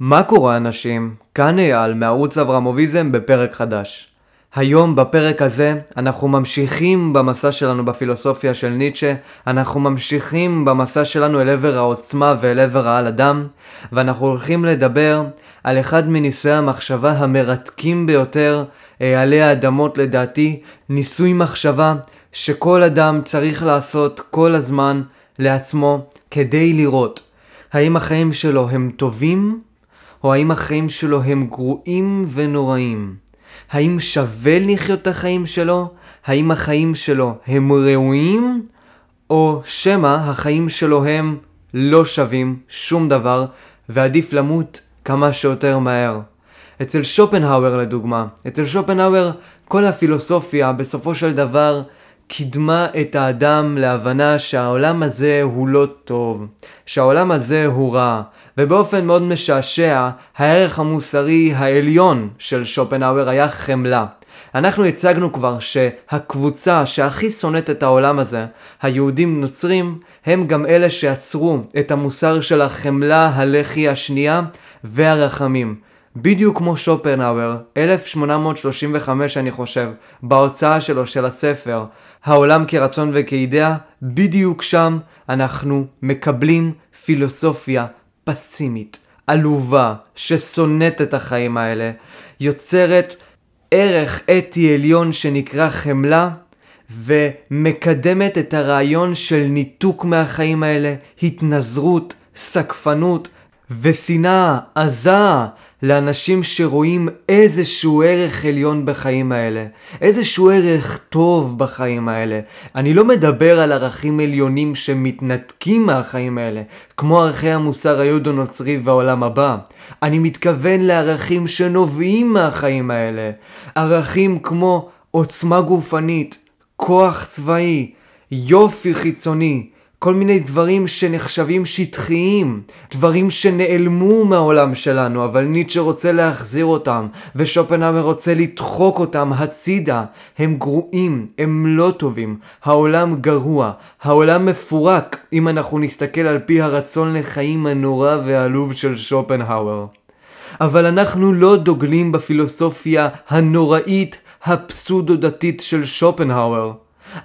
מה קורה אנשים? כאן אייל מערוץ אברמוביזם בפרק חדש. היום בפרק הזה אנחנו ממשיכים במסע שלנו בפילוסופיה של ניטשה, אנחנו ממשיכים במסע שלנו אל עבר העוצמה ואל עבר העל אדם, ואנחנו הולכים לדבר על אחד מניסויי המחשבה המרתקים ביותר אה, עלי האדמות לדעתי, ניסוי מחשבה שכל אדם צריך לעשות כל הזמן לעצמו כדי לראות האם החיים שלו הם טובים או האם החיים שלו הם גרועים ונוראים? האם שווה לחיות את החיים שלו? האם החיים שלו הם ראויים? או שמא החיים שלו הם לא שווים שום דבר ועדיף למות כמה שיותר מהר. אצל שופנהאואר לדוגמה, אצל שופנהאואר כל הפילוסופיה בסופו של דבר קידמה את האדם להבנה שהעולם הזה הוא לא טוב, שהעולם הזה הוא רע, ובאופן מאוד משעשע, הערך המוסרי העליון של שופנהאואר היה חמלה. אנחנו הצגנו כבר שהקבוצה שהכי שונאת את העולם הזה, היהודים נוצרים, הם גם אלה שיצרו את המוסר של החמלה, הלחי השנייה והרחמים. בדיוק כמו שופנהאואר, 1835 אני חושב, בהוצאה שלו של הספר, העולם כרצון וכאידאה, בדיוק שם אנחנו מקבלים פילוסופיה פסימית, עלובה, ששונאת את החיים האלה, יוצרת ערך אתי עליון שנקרא חמלה, ומקדמת את הרעיון של ניתוק מהחיים האלה, התנזרות, סקפנות ושנאה עזה לאנשים שרואים איזשהו ערך עליון בחיים האלה, איזשהו ערך טוב בחיים האלה. אני לא מדבר על ערכים עליונים שמתנתקים מהחיים האלה, כמו ערכי המוסר היהודו-נוצרי והעולם הבא. אני מתכוון לערכים שנובעים מהחיים האלה. ערכים כמו עוצמה גופנית, כוח צבאי, יופי חיצוני, כל מיני דברים שנחשבים שטחיים, דברים שנעלמו מהעולם שלנו, אבל ניטשה רוצה להחזיר אותם, ושופנהמר רוצה לדחוק אותם הצידה. הם גרועים, הם לא טובים, העולם גרוע, העולם מפורק, אם אנחנו נסתכל על פי הרצון לחיים הנורא והעלוב של שופנהאואר. אבל אנחנו לא דוגלים בפילוסופיה הנוראית הפסודו-דתית של שופנהאואר.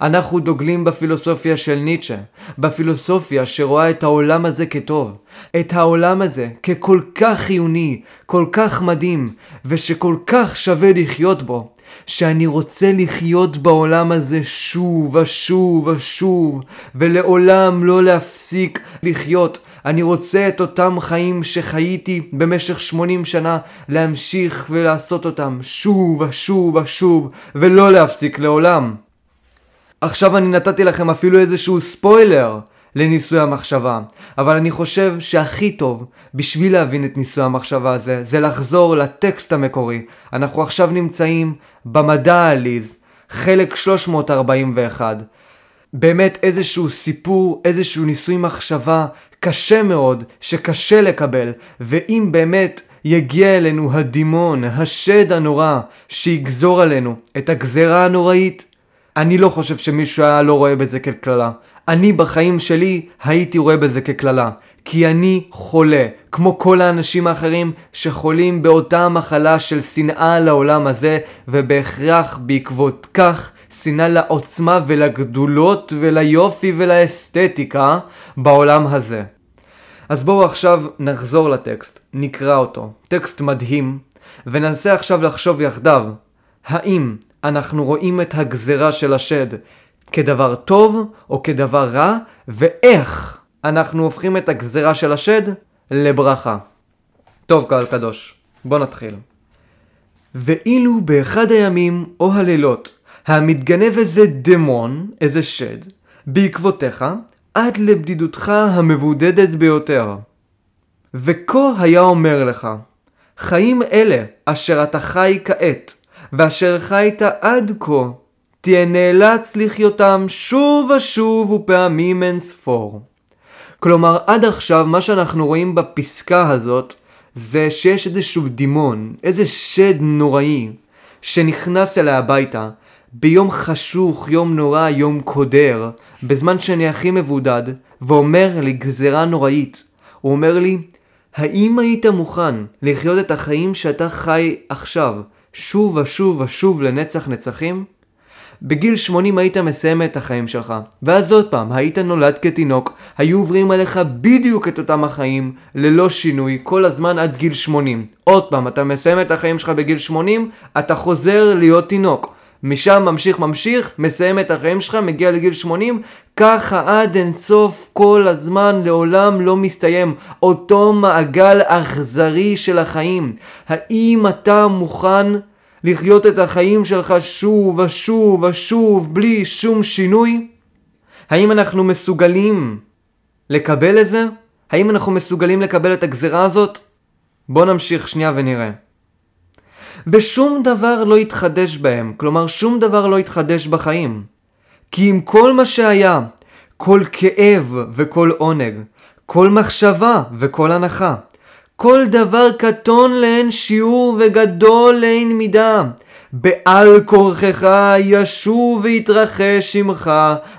אנחנו דוגלים בפילוסופיה של ניטשה, בפילוסופיה שרואה את העולם הזה כטוב, את העולם הזה ככל כך חיוני, כל כך מדהים, ושכל כך שווה לחיות בו, שאני רוצה לחיות בעולם הזה שוב ושוב ושוב, ולעולם לא להפסיק לחיות. אני רוצה את אותם חיים שחייתי במשך 80 שנה, להמשיך ולעשות אותם שוב ושוב ושוב, ולא להפסיק לעולם. עכשיו אני נתתי לכם אפילו איזשהו ספוילר לניסוי המחשבה, אבל אני חושב שהכי טוב בשביל להבין את ניסוי המחשבה הזה, זה לחזור לטקסט המקורי. אנחנו עכשיו נמצאים במדע העליז, חלק 341. באמת איזשהו סיפור, איזשהו ניסוי מחשבה קשה מאוד, שקשה לקבל, ואם באמת יגיע אלינו הדימון, השד הנורא, שיגזור עלינו את הגזרה הנוראית, אני לא חושב שמישהו היה לא רואה בזה כקללה. אני בחיים שלי הייתי רואה בזה כקללה. כי אני חולה, כמו כל האנשים האחרים שחולים באותה מחלה של שנאה לעולם הזה, ובהכרח בעקבות כך שנאה לעוצמה ולגדולות וליופי ולאסתטיקה בעולם הזה. אז בואו עכשיו נחזור לטקסט, נקרא אותו. טקסט מדהים, וננסה עכשיו לחשוב יחדיו, האם אנחנו רואים את הגזרה של השד כדבר טוב או כדבר רע, ואיך אנחנו הופכים את הגזרה של השד לברכה. טוב, קהל קדוש, בוא נתחיל. ואילו באחד הימים או הלילות המתגנב איזה דמון, איזה שד, בעקבותיך, עד לבדידותך המבודדת ביותר. וכה היה אומר לך, חיים אלה אשר אתה חי כעת, ואשר חיית עד כה, תהיה נאלץ לחיותם שוב ושוב ופעמים אין ספור. כלומר, עד עכשיו מה שאנחנו רואים בפסקה הזאת, זה שיש איזשהו דימון, איזה שד נוראי, שנכנס אליי הביתה, ביום חשוך, יום נורא, יום קודר, בזמן שאני הכי מבודד, ואומר לי גזרה נוראית. הוא אומר לי, האם היית מוכן לחיות את החיים שאתה חי עכשיו, שוב ושוב ושוב לנצח נצחים? בגיל 80 היית מסיים את החיים שלך, ואז עוד פעם, היית נולד כתינוק, היו עוברים עליך בדיוק את אותם החיים, ללא שינוי, כל הזמן עד גיל 80. עוד פעם, אתה מסיים את החיים שלך בגיל 80, אתה חוזר להיות תינוק. משם ממשיך ממשיך, מסיים את החיים שלך, מגיע לגיל 80, ככה עד אינסוף כל הזמן לעולם לא מסתיים. אותו מעגל אכזרי של החיים. האם אתה מוכן לחיות את החיים שלך שוב ושוב ושוב בלי שום שינוי? האם אנחנו מסוגלים לקבל את זה? האם אנחנו מסוגלים לקבל את הגזרה הזאת? בואו נמשיך שנייה ונראה. ושום דבר לא התחדש בהם, כלומר שום דבר לא התחדש בחיים. כי אם כל מה שהיה, כל כאב וכל עונג, כל מחשבה וכל הנחה, כל דבר קטון לאין שיעור וגדול לאין מידה, בעל כורכך ישוב ויתרחש עמך,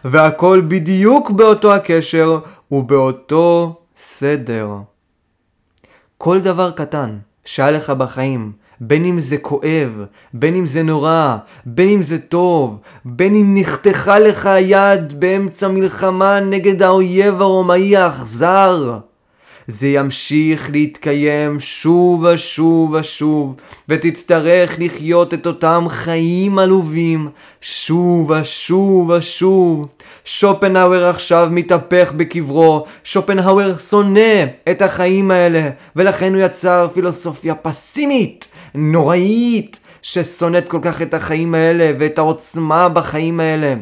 והכל בדיוק באותו הקשר ובאותו סדר. כל דבר קטן שהיה לך בחיים, בין אם זה כואב, בין אם זה נורא, בין אם זה טוב, בין אם נחתכה לך היד באמצע מלחמה נגד האויב הרומאי האכזר. זה ימשיך להתקיים שוב ושוב ושוב, ותצטרך לחיות את אותם חיים עלובים שוב ושוב ושוב. שופנהאואר עכשיו מתהפך בקברו, שופנהאואר שונא את החיים האלה, ולכן הוא יצר פילוסופיה פסימית, נוראית, ששונאת כל כך את החיים האלה ואת העוצמה בחיים האלה.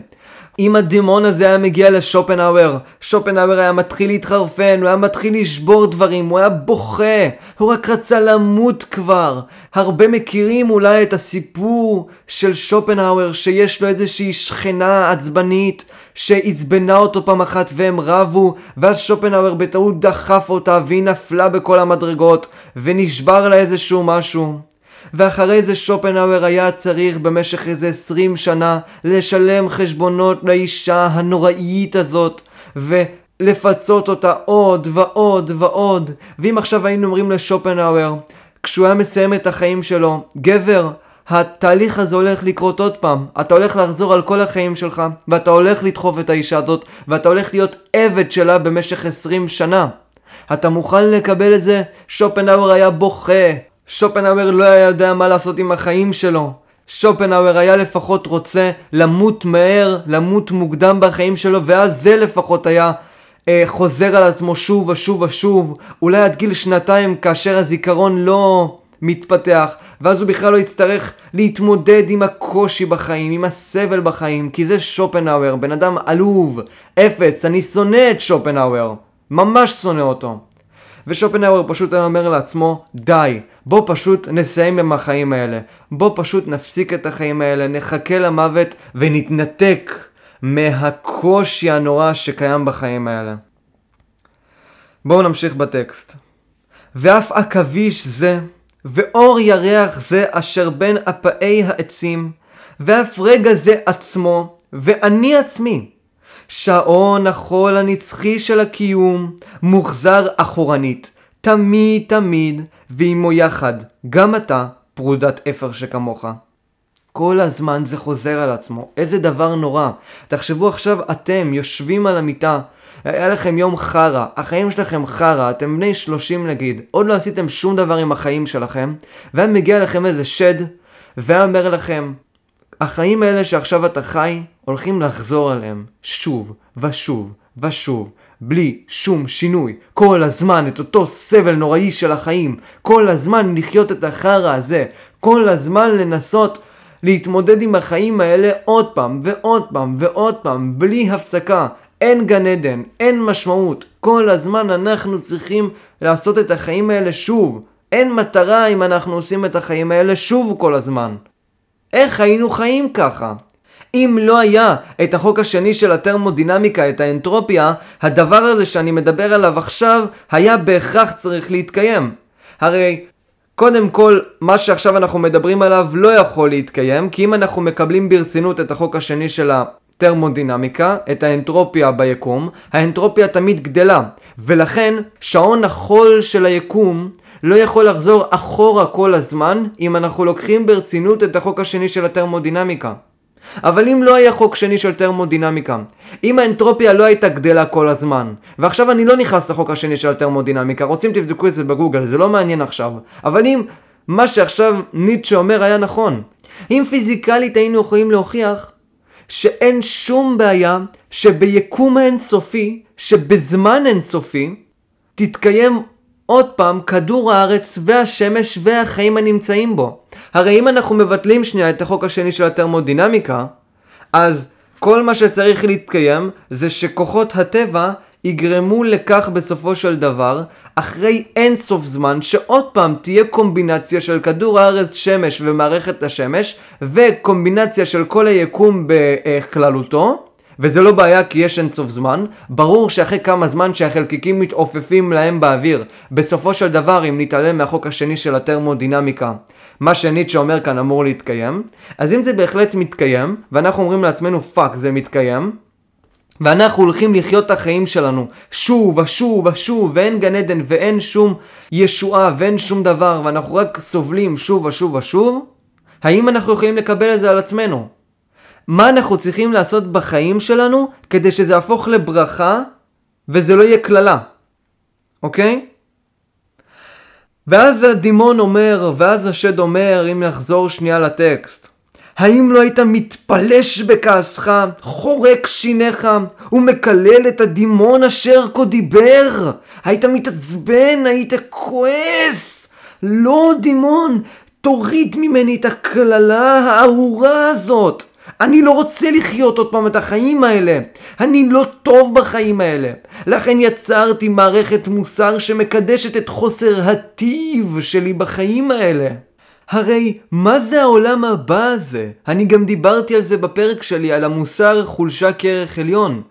אם הדמון הזה היה מגיע לשופנהאואר, שופנהאואר היה מתחיל להתחרפן, הוא היה מתחיל לשבור דברים, הוא היה בוכה, הוא רק רצה למות כבר. הרבה מכירים אולי את הסיפור של שופנהאואר, שיש לו איזושהי שכנה עצבנית, שעצבנה אותו פעם אחת והם רבו, ואז שופנהאואר בטעות דחף אותה והיא נפלה בכל המדרגות, ונשבר לה איזשהו משהו. ואחרי זה שופנהאואר היה צריך במשך איזה 20 שנה לשלם חשבונות לאישה הנוראית הזאת, ולפצות אותה עוד ועוד ועוד. ואם עכשיו היינו אומרים לשופנהאואר, כשהוא היה מסיים את החיים שלו, גבר, התהליך הזה הולך לקרות עוד פעם. אתה הולך לחזור על כל החיים שלך, ואתה הולך לדחוף את האישה הזאת, ואתה הולך להיות עבד שלה במשך 20 שנה. אתה מוכן לקבל את זה? שופנהאואר היה בוכה, שופנהאואר לא היה יודע מה לעשות עם החיים שלו. שופנהאואר היה לפחות רוצה למות מהר, למות מוקדם בחיים שלו, ואז זה לפחות היה אה, חוזר על עצמו שוב ושוב ושוב, אולי עד גיל שנתיים כאשר הזיכרון לא מתפתח, ואז הוא בכלל לא יצטרך להתמודד עם הקושי בחיים, עם הסבל בחיים, כי זה שופנהאואר, בן אדם עלוב, אפס, אני שונא את שופנהאואר, ממש שונא אותו. ושופנהאואר פשוט היה אומר לעצמו, די, בוא פשוט נסיים עם החיים האלה. בוא פשוט נפסיק את החיים האלה, נחכה למוות ונתנתק מהקושי הנורא שקיים בחיים האלה. בואו נמשיך בטקסט. ואף עכביש זה, ואור ירח זה אשר בין אפאי העצים, ואף רגע זה עצמו, ואני עצמי, שעון החול הנצחי של הקיום מוחזר אחורנית, תמיד תמיד, ועמו יחד, גם אתה, פרודת אפר שכמוך. כל הזמן זה חוזר על עצמו, איזה דבר נורא. תחשבו עכשיו אתם יושבים על המיטה, היה לכם יום חרא, החיים שלכם חרא, אתם בני 30 נגיד, עוד לא עשיתם שום דבר עם החיים שלכם, והיה מגיע לכם איזה שד, והיה אומר לכם, החיים האלה שעכשיו אתה חי, הולכים לחזור עליהם שוב ושוב ושוב, בלי שום שינוי. כל הזמן את אותו סבל נוראי של החיים. כל הזמן לחיות את החרא הזה. כל הזמן לנסות להתמודד עם החיים האלה עוד פעם ועוד פעם ועוד פעם, בלי הפסקה. אין גן עדן, אין משמעות. כל הזמן אנחנו צריכים לעשות את החיים האלה שוב. אין מטרה אם אנחנו עושים את החיים האלה שוב כל הזמן. איך היינו חיים ככה? אם לא היה את החוק השני של התרמודינמיקה, את האנטרופיה, הדבר הזה שאני מדבר עליו עכשיו, היה בהכרח צריך להתקיים. הרי קודם כל, מה שעכשיו אנחנו מדברים עליו לא יכול להתקיים, כי אם אנחנו מקבלים ברצינות את החוק השני של טרמודינמיקה, את האנטרופיה ביקום, האנטרופיה תמיד גדלה, ולכן שעון החול של היקום לא יכול לחזור אחורה כל הזמן אם אנחנו לוקחים ברצינות את החוק השני של הטרמודינמיקה. אבל אם לא היה חוק שני של טרמודינמיקה, אם האנטרופיה לא הייתה גדלה כל הזמן, ועכשיו אני לא נכנס לחוק השני של הטרמודינמיקה, רוצים תבדקו את זה בגוגל, זה לא מעניין עכשיו, אבל אם מה שעכשיו ניטשה אומר היה נכון, אם פיזיקלית היינו יכולים להוכיח שאין שום בעיה שביקום האינסופי, שבזמן אינסופי, תתקיים עוד פעם כדור הארץ והשמש והחיים הנמצאים בו. הרי אם אנחנו מבטלים שנייה את החוק השני של הטרמודינמיקה, אז כל מה שצריך להתקיים זה שכוחות הטבע יגרמו לכך בסופו של דבר, אחרי אין סוף זמן, שעוד פעם תהיה קומבינציה של כדור הארץ, שמש ומערכת השמש, וקומבינציה של כל היקום בכללותו, וזה לא בעיה כי יש אין סוף זמן, ברור שאחרי כמה זמן שהחלקיקים מתעופפים להם באוויר, בסופו של דבר אם נתעלם מהחוק השני של הטרמודינמיקה, מה שניטשה אומר כאן אמור להתקיים, אז אם זה בהחלט מתקיים, ואנחנו אומרים לעצמנו fuck זה מתקיים, ואנחנו הולכים לחיות את החיים שלנו שוב ושוב ושוב ואין גן עדן ואין שום ישועה ואין שום דבר ואנחנו רק סובלים שוב ושוב ושוב האם אנחנו יכולים לקבל את זה על עצמנו? מה אנחנו צריכים לעשות בחיים שלנו כדי שזה יהפוך לברכה וזה לא יהיה קללה, אוקיי? ואז הדימון אומר, ואז השד אומר, אם נחזור שנייה לטקסט, האם לא היית מתפלש בכעסך, חורק שיניך, ומקלל את הדימון אשר כה דיבר? היית מתעצבן, היית כועס? לא, דימון, תוריד ממני את הקללה הארורה הזאת. אני לא רוצה לחיות עוד פעם את החיים האלה. אני לא טוב בחיים האלה. לכן יצרתי מערכת מוסר שמקדשת את חוסר הטיב שלי בחיים האלה. הרי מה זה העולם הבא הזה? אני גם דיברתי על זה בפרק שלי, על המוסר חולשה כערך עליון.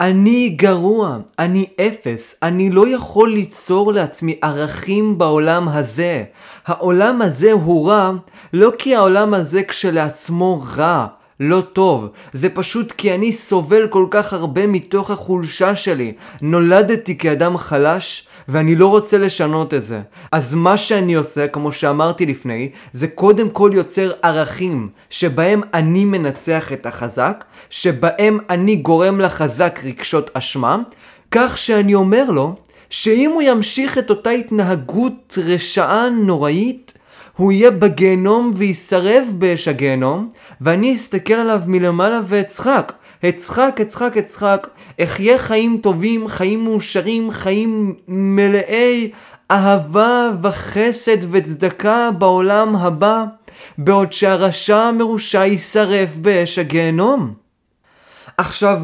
אני גרוע, אני אפס, אני לא יכול ליצור לעצמי ערכים בעולם הזה. העולם הזה הוא רע לא כי העולם הזה כשלעצמו רע, לא טוב, זה פשוט כי אני סובל כל כך הרבה מתוך החולשה שלי. נולדתי כאדם חלש, ואני לא רוצה לשנות את זה. אז מה שאני עושה, כמו שאמרתי לפני, זה קודם כל יוצר ערכים, שבהם אני מנצח את החזק, שבהם אני גורם לחזק רגשות אשמה, כך שאני אומר לו, שאם הוא ימשיך את אותה התנהגות רשעה נוראית, הוא יהיה בגיהנום ויסרב באש הגיהנום, ואני אסתכל עליו מלמעלה ואצחק. אצחק, אצחק, אצחק, אחיה חיים טובים, חיים מאושרים, חיים מלאי אהבה וחסד וצדקה בעולם הבא, בעוד שהרשע המרושע יישרף באש הגיהנום. עכשיו,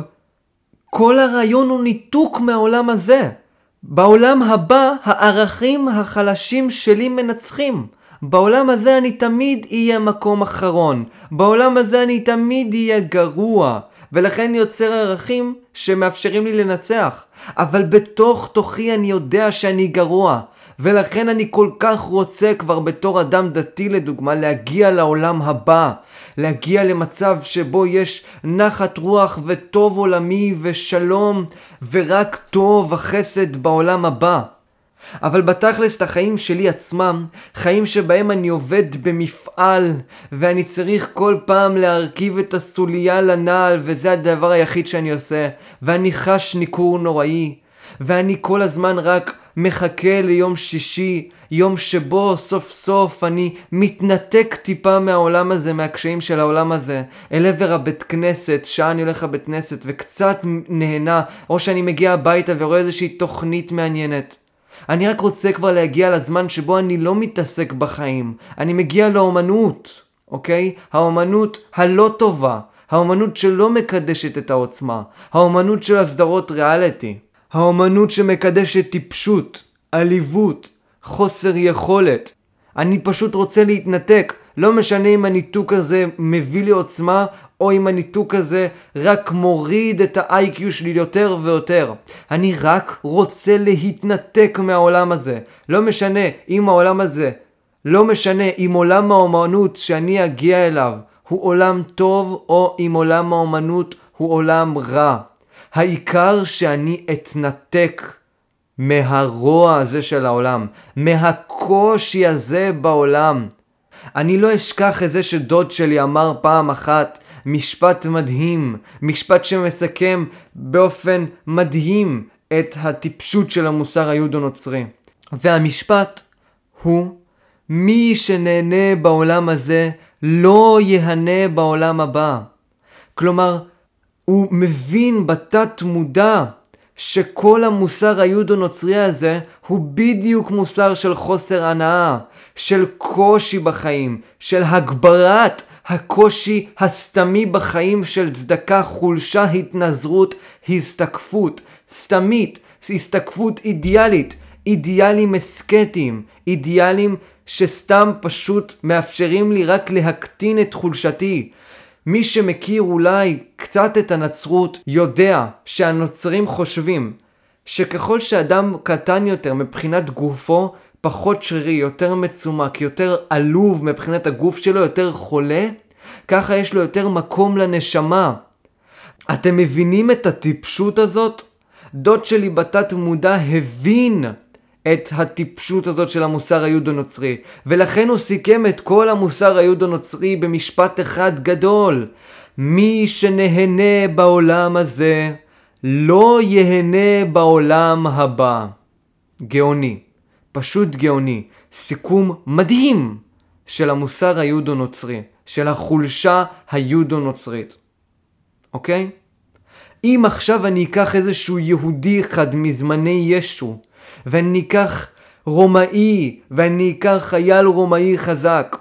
כל הרעיון הוא ניתוק מהעולם הזה. בעולם הבא הערכים החלשים שלי מנצחים. בעולם הזה אני תמיד אהיה מקום אחרון. בעולם הזה אני תמיד אהיה גרוע. ולכן יוצר ערכים שמאפשרים לי לנצח. אבל בתוך תוכי אני יודע שאני גרוע. ולכן אני כל כך רוצה כבר בתור אדם דתי לדוגמה להגיע לעולם הבא. להגיע למצב שבו יש נחת רוח וטוב עולמי ושלום ורק טוב וחסד בעולם הבא. אבל בתכלס את החיים שלי עצמם, חיים שבהם אני עובד במפעל, ואני צריך כל פעם להרכיב את הסוליה לנעל, וזה הדבר היחיד שאני עושה, ואני חש ניכור נוראי, ואני כל הזמן רק מחכה ליום שישי, יום שבו סוף סוף אני מתנתק טיפה מהעולם הזה, מהקשיים של העולם הזה, אל עבר הבית כנסת, שעה אני הולך לבית כנסת וקצת נהנה, או שאני מגיע הביתה ורואה איזושהי תוכנית מעניינת. אני רק רוצה כבר להגיע לזמן שבו אני לא מתעסק בחיים. אני מגיע לאומנות, אוקיי? האומנות הלא טובה. האומנות שלא מקדשת את העוצמה. האומנות של הסדרות ריאליטי. האומנות שמקדשת טיפשות, עליבות, חוסר יכולת. אני פשוט רוצה להתנתק. לא משנה אם הניתוק הזה מביא לי עוצמה, או אם הניתוק הזה רק מוריד את ה-IQ שלי יותר ויותר. אני רק רוצה להתנתק מהעולם הזה. לא משנה אם העולם הזה, לא משנה אם עולם האומנות שאני אגיע אליו הוא עולם טוב או אם עולם האומנות הוא עולם רע. העיקר שאני אתנתק מהרוע הזה של העולם, מהקושי הזה בעולם. אני לא אשכח את זה שדוד שלי אמר פעם אחת משפט מדהים, משפט שמסכם באופן מדהים את הטיפשות של המוסר היהודו-נוצרי. והמשפט הוא מי שנהנה בעולם הזה לא יהנה בעולם הבא. כלומר, הוא מבין בתת מודע שכל המוסר היהודו-נוצרי הזה הוא בדיוק מוסר של חוסר הנאה, של קושי בחיים, של הגברת הקושי הסתמי בחיים של צדקה, חולשה, התנזרות, הסתקפות, סתמית, הסתקפות אידיאלית, אידיאלים אסקטיים, אידיאלים שסתם פשוט מאפשרים לי רק להקטין את חולשתי. מי שמכיר אולי קצת את הנצרות יודע שהנוצרים חושבים שככל שאדם קטן יותר מבחינת גופו, פחות שרירי, יותר מצומק, יותר עלוב מבחינת הגוף שלו, יותר חולה, ככה יש לו יותר מקום לנשמה. אתם מבינים את הטיפשות הזאת? דוד שלי בתת מודע הבין את הטיפשות הזאת של המוסר היהודו-נוצרי, ולכן הוא סיכם את כל המוסר היהודו-נוצרי במשפט אחד גדול: מי שנהנה בעולם הזה, לא יהנה בעולם הבא. גאוני, פשוט גאוני, סיכום מדהים של המוסר היהודו-נוצרי, של החולשה היהודו-נוצרית, אוקיי? אם עכשיו אני אקח איזשהו יהודי אחד מזמני ישו, ואני אקח רומאי, ואני אקח חייל רומאי חזק.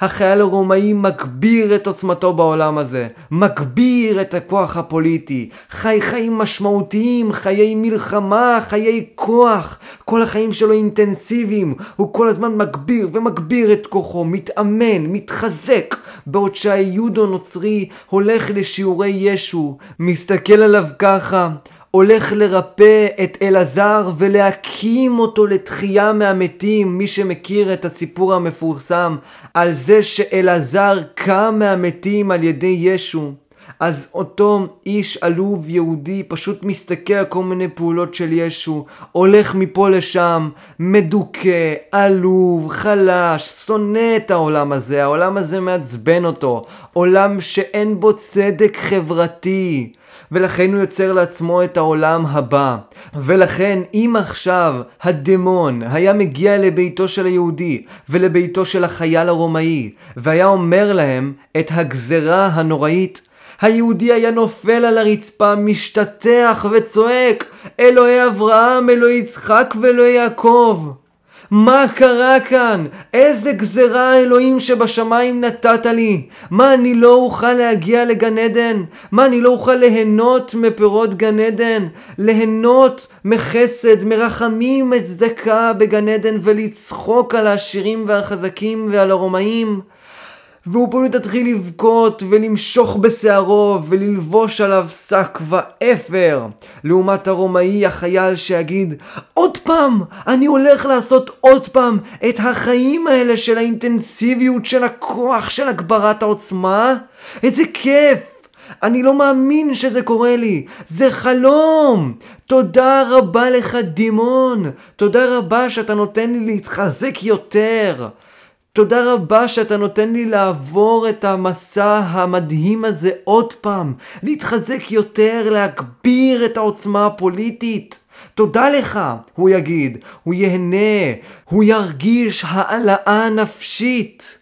החייל הרומאי מגביר את עוצמתו בעולם הזה, מגביר את הכוח הפוליטי, חי חיים משמעותיים, חיי מלחמה, חיי כוח, כל החיים שלו אינטנסיביים, הוא כל הזמן מגביר ומגביר את כוחו, מתאמן, מתחזק, בעוד שהיודו נוצרי הולך לשיעורי ישו, מסתכל עליו ככה, הולך לרפא את אלעזר ולהקים אותו לתחייה מהמתים, מי שמכיר את הסיפור המפורסם על זה שאלעזר קם מהמתים על ידי ישו. אז אותו איש עלוב יהודי פשוט מסתכל על כל מיני פעולות של ישו, הולך מפה לשם, מדוכא, עלוב, חלש, שונא את העולם הזה, העולם הזה מעצבן אותו, עולם שאין בו צדק חברתי. ולכן הוא יוצר לעצמו את העולם הבא. ולכן אם עכשיו הדמון היה מגיע לביתו של היהודי ולביתו של החייל הרומאי והיה אומר להם את הגזרה הנוראית היהודי היה נופל על הרצפה, משתטח וצועק, אלוהי אברהם, אלוהי יצחק ואלוהי יעקב. מה קרה כאן? איזה גזרה האלוהים שבשמיים נתת לי? מה אני לא אוכל להגיע לגן עדן? מה אני לא אוכל ליהנות מפירות גן עדן? ליהנות מחסד, מרחמים, מצדקה בגן עדן ולצחוק על העשירים והחזקים ועל הרומאים? והוא פשוט התחיל לבכות ולמשוך בשערו וללבוש עליו שק ואפר לעומת הרומאי החייל שיגיד עוד פעם אני הולך לעשות עוד פעם את החיים האלה של האינטנסיביות של הכוח של הגברת העוצמה איזה כיף אני לא מאמין שזה קורה לי, זה חלום! תודה רבה לך דימון, תודה רבה שאתה נותן לי להתחזק יותר. תודה רבה שאתה נותן לי לעבור את המסע המדהים הזה עוד פעם, להתחזק יותר, להגביר את העוצמה הפוליטית. תודה לך, הוא יגיד, הוא ייהנה, הוא ירגיש העלאה נפשית.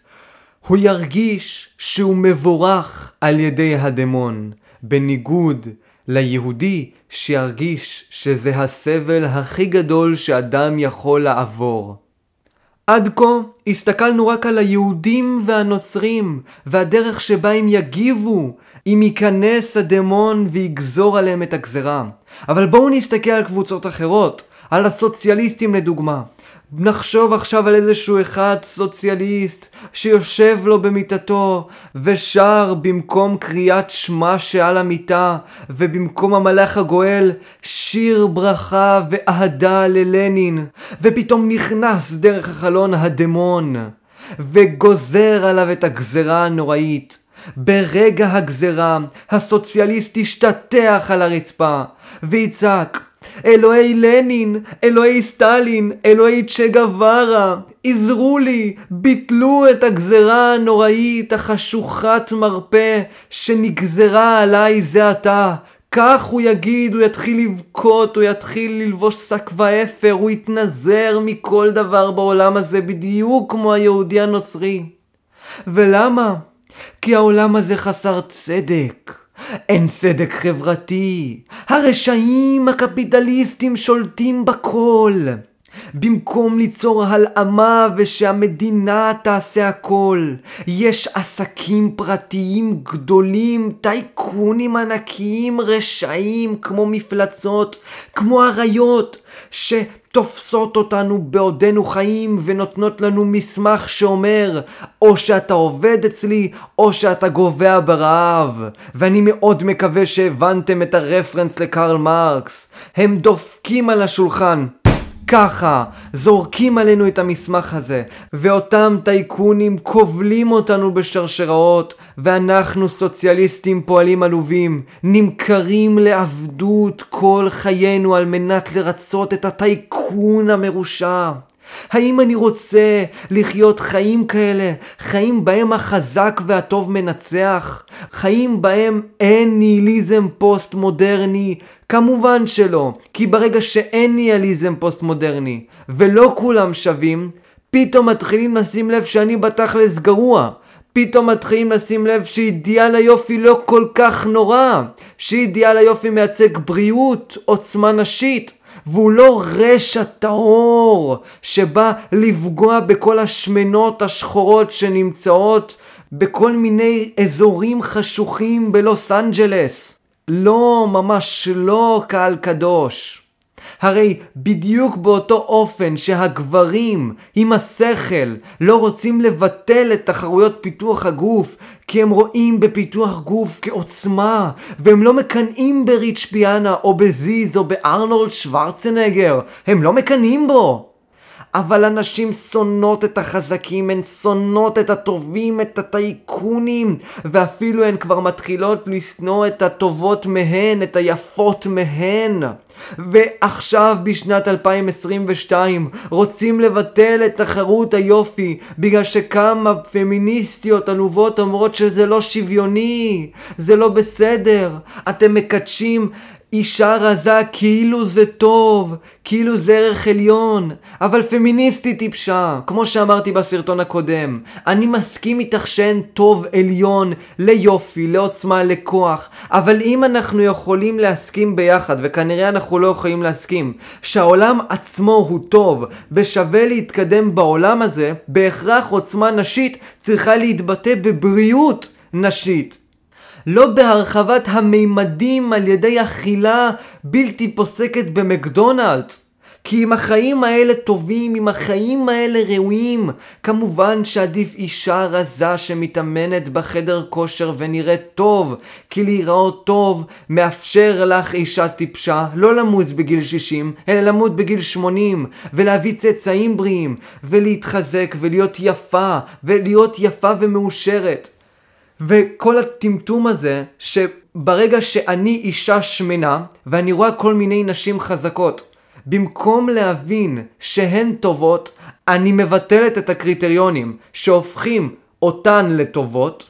הוא ירגיש שהוא מבורך על ידי הדמון, בניגוד ליהודי שירגיש שזה הסבל הכי גדול שאדם יכול לעבור. עד כה הסתכלנו רק על היהודים והנוצרים והדרך שבה הם יגיבו אם ייכנס הדמון ויגזור עליהם את הגזרה. אבל בואו נסתכל על קבוצות אחרות, על הסוציאליסטים לדוגמה. נחשוב עכשיו על איזשהו אחד סוציאליסט שיושב לו במיטתו ושר במקום קריאת שמע שעל המיטה ובמקום המלאך הגואל שיר ברכה ואהדה ללנין ופתאום נכנס דרך החלון הדמון וגוזר עליו את הגזרה הנוראית. ברגע הגזרה, הסוציאליסט ישתטח על הרצפה, ויצעק, אלוהי לנין, אלוהי סטלין, אלוהי צ'ה גווארה, עזרו לי, ביטלו את הגזרה הנוראית, החשוכת מרפא, שנגזרה עליי זה עתה. כך הוא יגיד, הוא יתחיל לבכות, הוא יתחיל ללבוש שק ואפר, הוא יתנזר מכל דבר בעולם הזה, בדיוק כמו היהודי הנוצרי. ולמה? כי העולם הזה חסר צדק. אין צדק חברתי. הרשעים הקפיטליסטים שולטים בכל. במקום ליצור הלאמה ושהמדינה תעשה הכל, יש עסקים פרטיים גדולים, טייקונים ענקיים, רשעים, כמו מפלצות, כמו אריות, שתופסות אותנו בעודנו חיים ונותנות לנו מסמך שאומר או שאתה עובד אצלי או שאתה גובע ברעב. ואני מאוד מקווה שהבנתם את הרפרנס לקרל מרקס. הם דופקים על השולחן. ככה זורקים עלינו את המסמך הזה, ואותם טייקונים כובלים אותנו בשרשראות, ואנחנו סוציאליסטים פועלים עלובים, נמכרים לעבדות כל חיינו על מנת לרצות את הטייקון המרושע. האם אני רוצה לחיות חיים כאלה, חיים בהם החזק והטוב מנצח? חיים בהם אין ניהיליזם פוסט מודרני? כמובן שלא, כי ברגע שאין ניהיליזם פוסט מודרני, ולא כולם שווים, פתאום מתחילים לשים לב שאני בתכלס גרוע. פתאום מתחילים לשים לב שאידיאל היופי לא כל כך נורא, שאידיאל היופי מייצג בריאות, עוצמה נשית, והוא לא רשע טהור שבא לפגוע בכל השמנות השחורות שנמצאות בכל מיני אזורים חשוכים בלוס אנג'לס. לא, ממש לא, קהל קדוש. הרי בדיוק באותו אופן שהגברים עם השכל לא רוצים לבטל את תחרויות פיתוח הגוף כי הם רואים בפיתוח גוף כעוצמה והם לא מקנאים בריץ' פיאנה או בזיז או בארנולד שוורצנגר. הם לא מקנאים בו אבל הנשים שונאות את החזקים, הן שונאות את הטובים, את הטייקונים, ואפילו הן כבר מתחילות לשנוא את הטובות מהן, את היפות מהן. ועכשיו בשנת 2022 רוצים לבטל את תחרות היופי בגלל שכמה פמיניסטיות עלובות אומרות שזה לא שוויוני, זה לא בסדר. אתם מקדשים אישה רזה כאילו זה טוב, כאילו זה ערך עליון, אבל פמיניסטית טיפשה, כמו שאמרתי בסרטון הקודם. אני מסכים איתך שאין טוב עליון ליופי, לעוצמה, לכוח, אבל אם אנחנו יכולים להסכים ביחד, וכנראה אנחנו לא יכולים להסכים, שהעולם עצמו הוא טוב, ושווה להתקדם בעולם הזה, בהכרח עוצמה נשית צריכה להתבטא בבריאות נשית. לא בהרחבת המימדים על ידי אכילה בלתי פוסקת במקדונלדס. כי אם החיים האלה טובים, אם החיים האלה ראויים, כמובן שעדיף אישה רזה שמתאמנת בחדר כושר ונראית טוב, כי להיראות טוב מאפשר לך אישה טיפשה לא למות בגיל 60, אלא למות בגיל 80, ולהביא צאצאים בריאים, ולהתחזק, ולהיות יפה, ולהיות יפה ומאושרת. וכל הטמטום הזה, שברגע שאני אישה שמנה, ואני רואה כל מיני נשים חזקות, במקום להבין שהן טובות, אני מבטלת את הקריטריונים שהופכים אותן לטובות.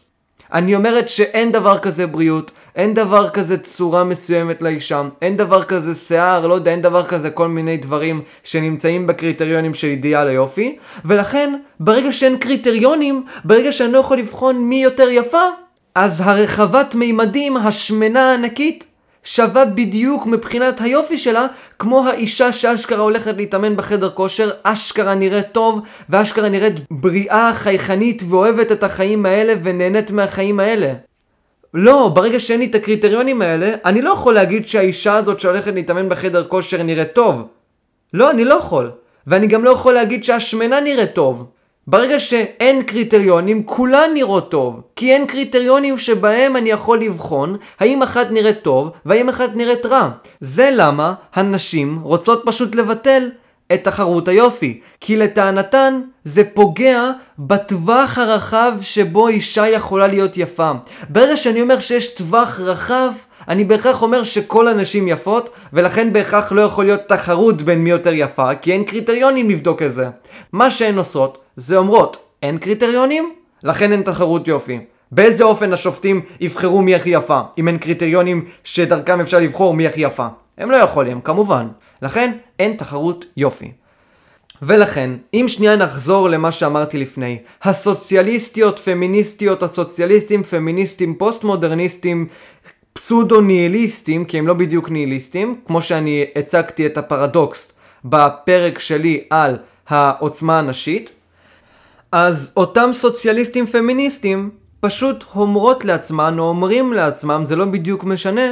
אני אומרת שאין דבר כזה בריאות, אין דבר כזה צורה מסוימת לאישה, אין דבר כזה שיער, לא יודע, אין דבר כזה כל מיני דברים שנמצאים בקריטריונים של אידיאל היופי, ולכן ברגע שאין קריטריונים, ברגע שאני לא יכול לבחון מי יותר יפה, אז הרחבת מימדים, השמנה הענקית, שווה בדיוק מבחינת היופי שלה כמו האישה שאשכרה הולכת להתאמן בחדר כושר, אשכרה נראית טוב ואשכרה נראית בריאה, חייכנית ואוהבת את החיים האלה ונהנית מהחיים האלה. לא, ברגע שאין לי את הקריטריונים האלה, אני לא יכול להגיד שהאישה הזאת שהולכת להתאמן בחדר כושר נראית טוב. לא, אני לא יכול. ואני גם לא יכול להגיד שהשמנה נראית טוב. ברגע שאין קריטריונים, כולן נראות טוב. כי אין קריטריונים שבהם אני יכול לבחון האם אחת נראית טוב והאם אחת נראית רע. זה למה הנשים רוצות פשוט לבטל את תחרות היופי, כי לטענתן זה פוגע בטווח הרחב שבו אישה יכולה להיות יפה. ברגע שאני אומר שיש טווח רחב, אני בהכרח אומר שכל הנשים יפות, ולכן בהכרח לא יכול להיות תחרות בין מי יותר יפה, כי אין קריטריונים לבדוק את זה. מה שהן עושות, זה אומרות, אין קריטריונים? לכן אין תחרות יופי. באיזה אופן השופטים יבחרו מי הכי יפה, אם אין קריטריונים שדרכם אפשר לבחור מי הכי יפה? הם לא יכולים, כמובן. לכן אין תחרות יופי. ולכן, אם שנייה נחזור למה שאמרתי לפני, הסוציאליסטיות, פמיניסטיות, הסוציאליסטים, פמיניסטים, פוסט מודרניסטים, פסודו ניהיליסטים, כי הם לא בדיוק ניהיליסטים, כמו שאני הצגתי את הפרדוקס בפרק שלי על העוצמה הנשית, אז אותם סוציאליסטים פמיניסטים פשוט אומרות לעצמן, או אומרים לעצמם, זה לא בדיוק משנה,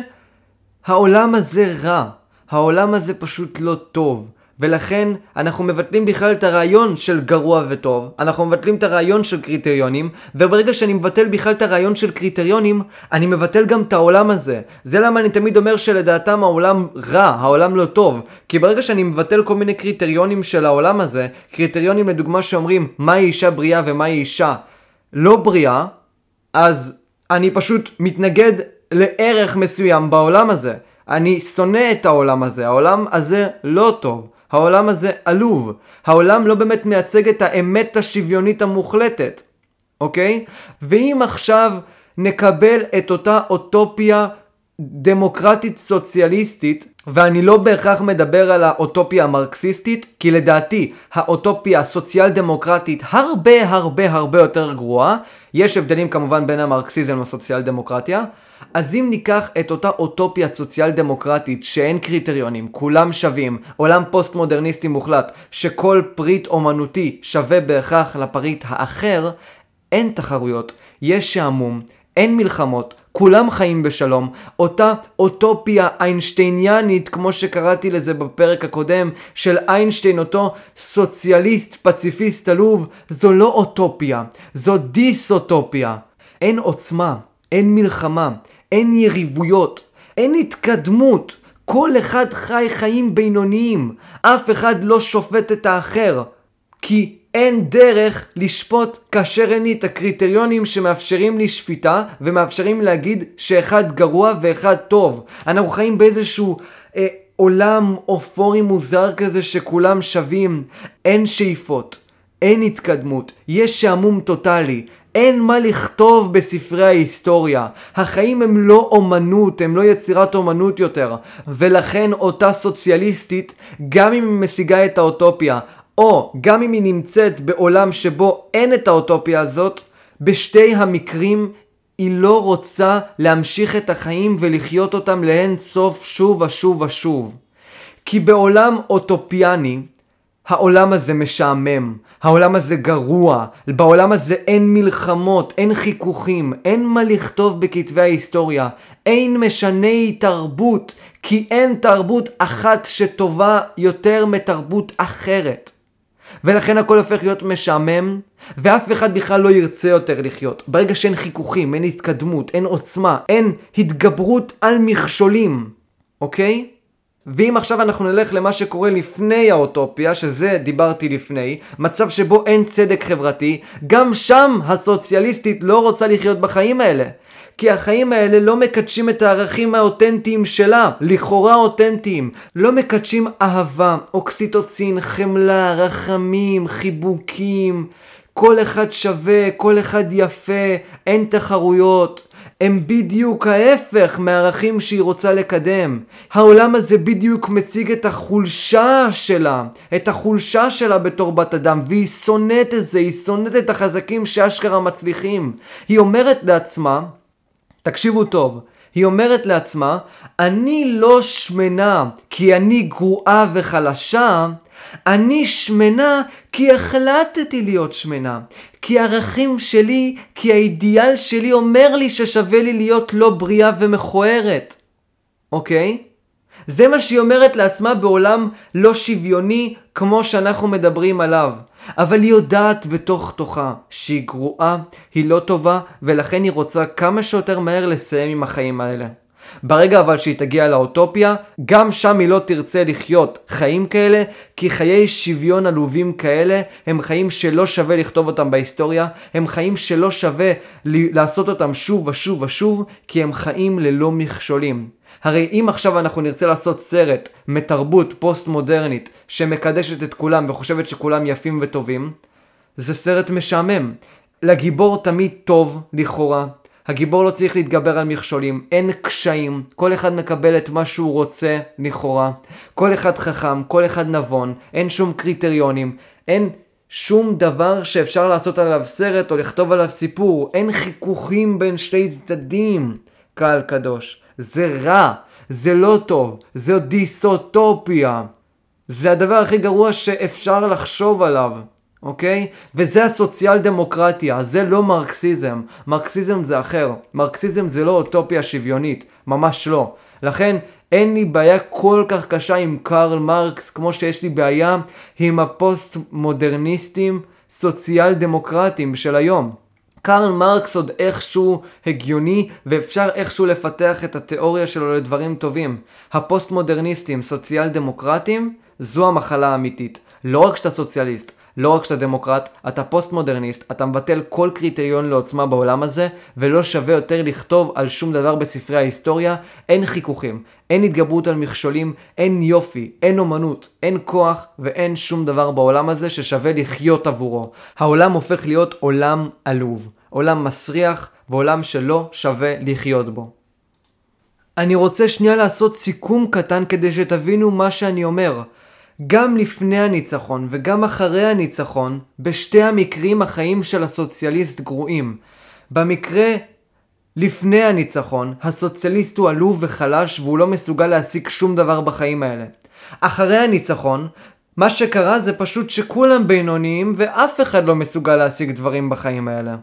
העולם הזה רע, העולם הזה פשוט לא טוב. ולכן אנחנו מבטלים בכלל את הרעיון של גרוע וטוב, אנחנו מבטלים את הרעיון של קריטריונים, וברגע שאני מבטל בכלל את הרעיון של קריטריונים, אני מבטל גם את העולם הזה. זה למה אני תמיד אומר שלדעתם העולם רע, העולם לא טוב, כי ברגע שאני מבטל כל מיני קריטריונים של העולם הזה, קריטריונים לדוגמה שאומרים מהי אישה בריאה ומהי אישה לא בריאה, אז אני פשוט מתנגד לערך מסוים בעולם הזה. אני שונא את העולם הזה, העולם הזה לא טוב. העולם הזה עלוב. העולם לא באמת מייצג את האמת השוויונית המוחלטת, אוקיי? ואם עכשיו נקבל את אותה אוטופיה דמוקרטית סוציאליסטית, ואני לא בהכרח מדבר על האוטופיה המרקסיסטית, כי לדעתי האוטופיה הסוציאל דמוקרטית הרבה הרבה הרבה יותר גרועה. יש הבדלים כמובן בין המרקסיזם לסוציאל דמוקרטיה. אז אם ניקח את אותה אוטופיה סוציאל דמוקרטית שאין קריטריונים, כולם שווים, עולם פוסט מודרניסטי מוחלט, שכל פריט אומנותי שווה בהכרח לפריט האחר, אין תחרויות, יש שעמום, אין מלחמות, כולם חיים בשלום, אותה אוטופיה איינשטייניאנית, כמו שקראתי לזה בפרק הקודם, של איינשטיין, אותו סוציאליסט פציפיסט עלוב, זו לא אוטופיה, זו דיסאוטופיה. אין עוצמה, אין מלחמה, אין יריבויות, אין התקדמות. כל אחד חי חיים בינוניים, אף אחד לא שופט את האחר. כי אין דרך לשפוט כאשר אין לי את הקריטריונים שמאפשרים לי שפיטה ומאפשרים להגיד שאחד גרוע ואחד טוב. אנחנו חיים באיזשהו אה, עולם אופורי מוזר כזה שכולם שווים. אין שאיפות, אין התקדמות, יש שעמום טוטאלי. אין מה לכתוב בספרי ההיסטוריה. החיים הם לא אומנות, הם לא יצירת אומנות יותר. ולכן אותה סוציאליסטית, גם אם היא משיגה את האוטופיה, או גם אם היא נמצאת בעולם שבו אין את האוטופיה הזאת, בשתי המקרים היא לא רוצה להמשיך את החיים ולחיות אותם לאין סוף שוב ושוב ושוב. כי בעולם אוטופיאני, העולם הזה משעמם, העולם הזה גרוע, בעולם הזה אין מלחמות, אין חיכוכים, אין מה לכתוב בכתבי ההיסטוריה, אין משני תרבות, כי אין תרבות אחת שטובה יותר מתרבות אחרת. ולכן הכל הופך להיות משעמם, ואף אחד בכלל לא ירצה יותר לחיות. ברגע שאין חיכוכים, אין התקדמות, אין עוצמה, אין התגברות על מכשולים, אוקיי? ואם עכשיו אנחנו נלך למה שקורה לפני האוטופיה, שזה דיברתי לפני, מצב שבו אין צדק חברתי, גם שם הסוציאליסטית לא רוצה לחיות בחיים האלה. כי החיים האלה לא מקדשים את הערכים האותנטיים שלה, לכאורה אותנטיים. לא מקדשים אהבה, אוקסיטוצין, חמלה, רחמים, חיבוקים. כל אחד שווה, כל אחד יפה, אין תחרויות. הם בדיוק ההפך מהערכים שהיא רוצה לקדם. העולם הזה בדיוק מציג את החולשה שלה, את החולשה שלה בתור בת אדם, והיא שונאת את זה, היא שונאת את החזקים שאשכרה מצליחים. היא אומרת לעצמה, תקשיבו טוב, היא אומרת לעצמה, אני לא שמנה כי אני גרועה וחלשה, אני שמנה כי החלטתי להיות שמנה. כי הערכים שלי, כי האידיאל שלי אומר לי ששווה לי להיות לא בריאה ומכוערת. אוקיי? זה מה שהיא אומרת לעצמה בעולם לא שוויוני כמו שאנחנו מדברים עליו. אבל היא יודעת בתוך תוכה שהיא גרועה, היא לא טובה, ולכן היא רוצה כמה שיותר מהר לסיים עם החיים האלה. ברגע אבל שהיא תגיע לאוטופיה, גם שם היא לא תרצה לחיות חיים כאלה, כי חיי שוויון עלובים כאלה הם חיים שלא שווה לכתוב אותם בהיסטוריה, הם חיים שלא שווה לעשות אותם שוב ושוב ושוב, כי הם חיים ללא מכשולים. הרי אם עכשיו אנחנו נרצה לעשות סרט מתרבות פוסט מודרנית שמקדשת את כולם וחושבת שכולם יפים וטובים, זה סרט משעמם. לגיבור תמיד טוב, לכאורה. הגיבור לא צריך להתגבר על מכשולים, אין קשיים, כל אחד מקבל את מה שהוא רוצה, לכאורה. כל אחד חכם, כל אחד נבון, אין שום קריטריונים, אין שום דבר שאפשר לעשות עליו סרט או לכתוב עליו סיפור, אין חיכוכים בין שתי צדדים, קהל קדוש. זה רע, זה לא טוב, זה דיסוטופיה. זה הדבר הכי גרוע שאפשר לחשוב עליו. אוקיי? וזה הסוציאל דמוקרטיה, זה לא מרקסיזם. מרקסיזם זה אחר. מרקסיזם זה לא אוטופיה שוויונית, ממש לא. לכן אין לי בעיה כל כך קשה עם קרל מרקס כמו שיש לי בעיה עם הפוסט מודרניסטים סוציאל דמוקרטים של היום. קרל מרקס עוד איכשהו הגיוני ואפשר איכשהו לפתח את התיאוריה שלו לדברים טובים. הפוסט מודרניסטים סוציאל דמוקרטים זו המחלה האמיתית. לא רק שאתה סוציאליסט, לא רק שאתה דמוקרט, אתה פוסט מודרניסט, אתה מבטל כל קריטריון לעוצמה בעולם הזה, ולא שווה יותר לכתוב על שום דבר בספרי ההיסטוריה, אין חיכוכים, אין התגברות על מכשולים, אין יופי, אין אומנות, אין כוח ואין שום דבר בעולם הזה ששווה לחיות עבורו. העולם הופך להיות עולם עלוב, עולם מסריח ועולם שלא שווה לחיות בו. אני רוצה שנייה לעשות סיכום קטן כדי שתבינו מה שאני אומר. גם לפני הניצחון וגם אחרי הניצחון, בשתי המקרים החיים של הסוציאליסט גרועים. במקרה לפני הניצחון, הסוציאליסט הוא עלוב וחלש והוא לא מסוגל להשיג שום דבר בחיים האלה. אחרי הניצחון, מה שקרה זה פשוט שכולם בינוניים ואף אחד לא מסוגל להשיג דברים בחיים האלה.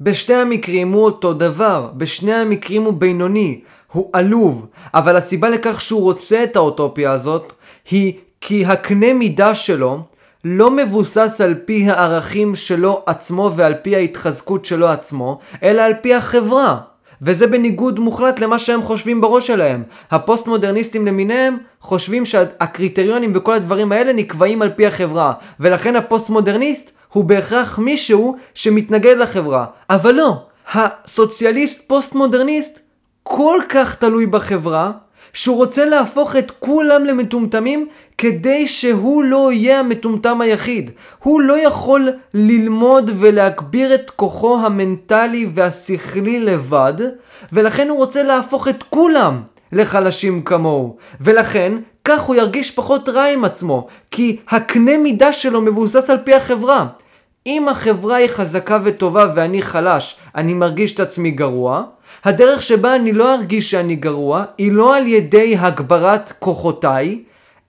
בשתי המקרים הוא אותו דבר, בשני המקרים הוא בינוני, הוא עלוב, אבל הסיבה לכך שהוא רוצה את האוטופיה הזאת היא כי הקנה מידה שלו לא מבוסס על פי הערכים שלו עצמו ועל פי ההתחזקות שלו עצמו, אלא על פי החברה. וזה בניגוד מוחלט למה שהם חושבים בראש שלהם. הפוסט מודרניסטים למיניהם חושבים שהקריטריונים וכל הדברים האלה נקבעים על פי החברה, ולכן הפוסט מודרניסט הוא בהכרח מישהו שמתנגד לחברה. אבל לא, הסוציאליסט פוסט מודרניסט כל כך תלוי בחברה, שהוא רוצה להפוך את כולם למטומטמים כדי שהוא לא יהיה המטומטם היחיד. הוא לא יכול ללמוד ולהגביר את כוחו המנטלי והשכלי לבד, ולכן הוא רוצה להפוך את כולם לחלשים כמוהו. ולכן, כך הוא ירגיש פחות רע עם עצמו, כי הקנה מידה שלו מבוסס על פי החברה. אם החברה היא חזקה וטובה ואני חלש, אני מרגיש את עצמי גרוע. הדרך שבה אני לא ארגיש שאני גרוע, היא לא על ידי הגברת כוחותיי,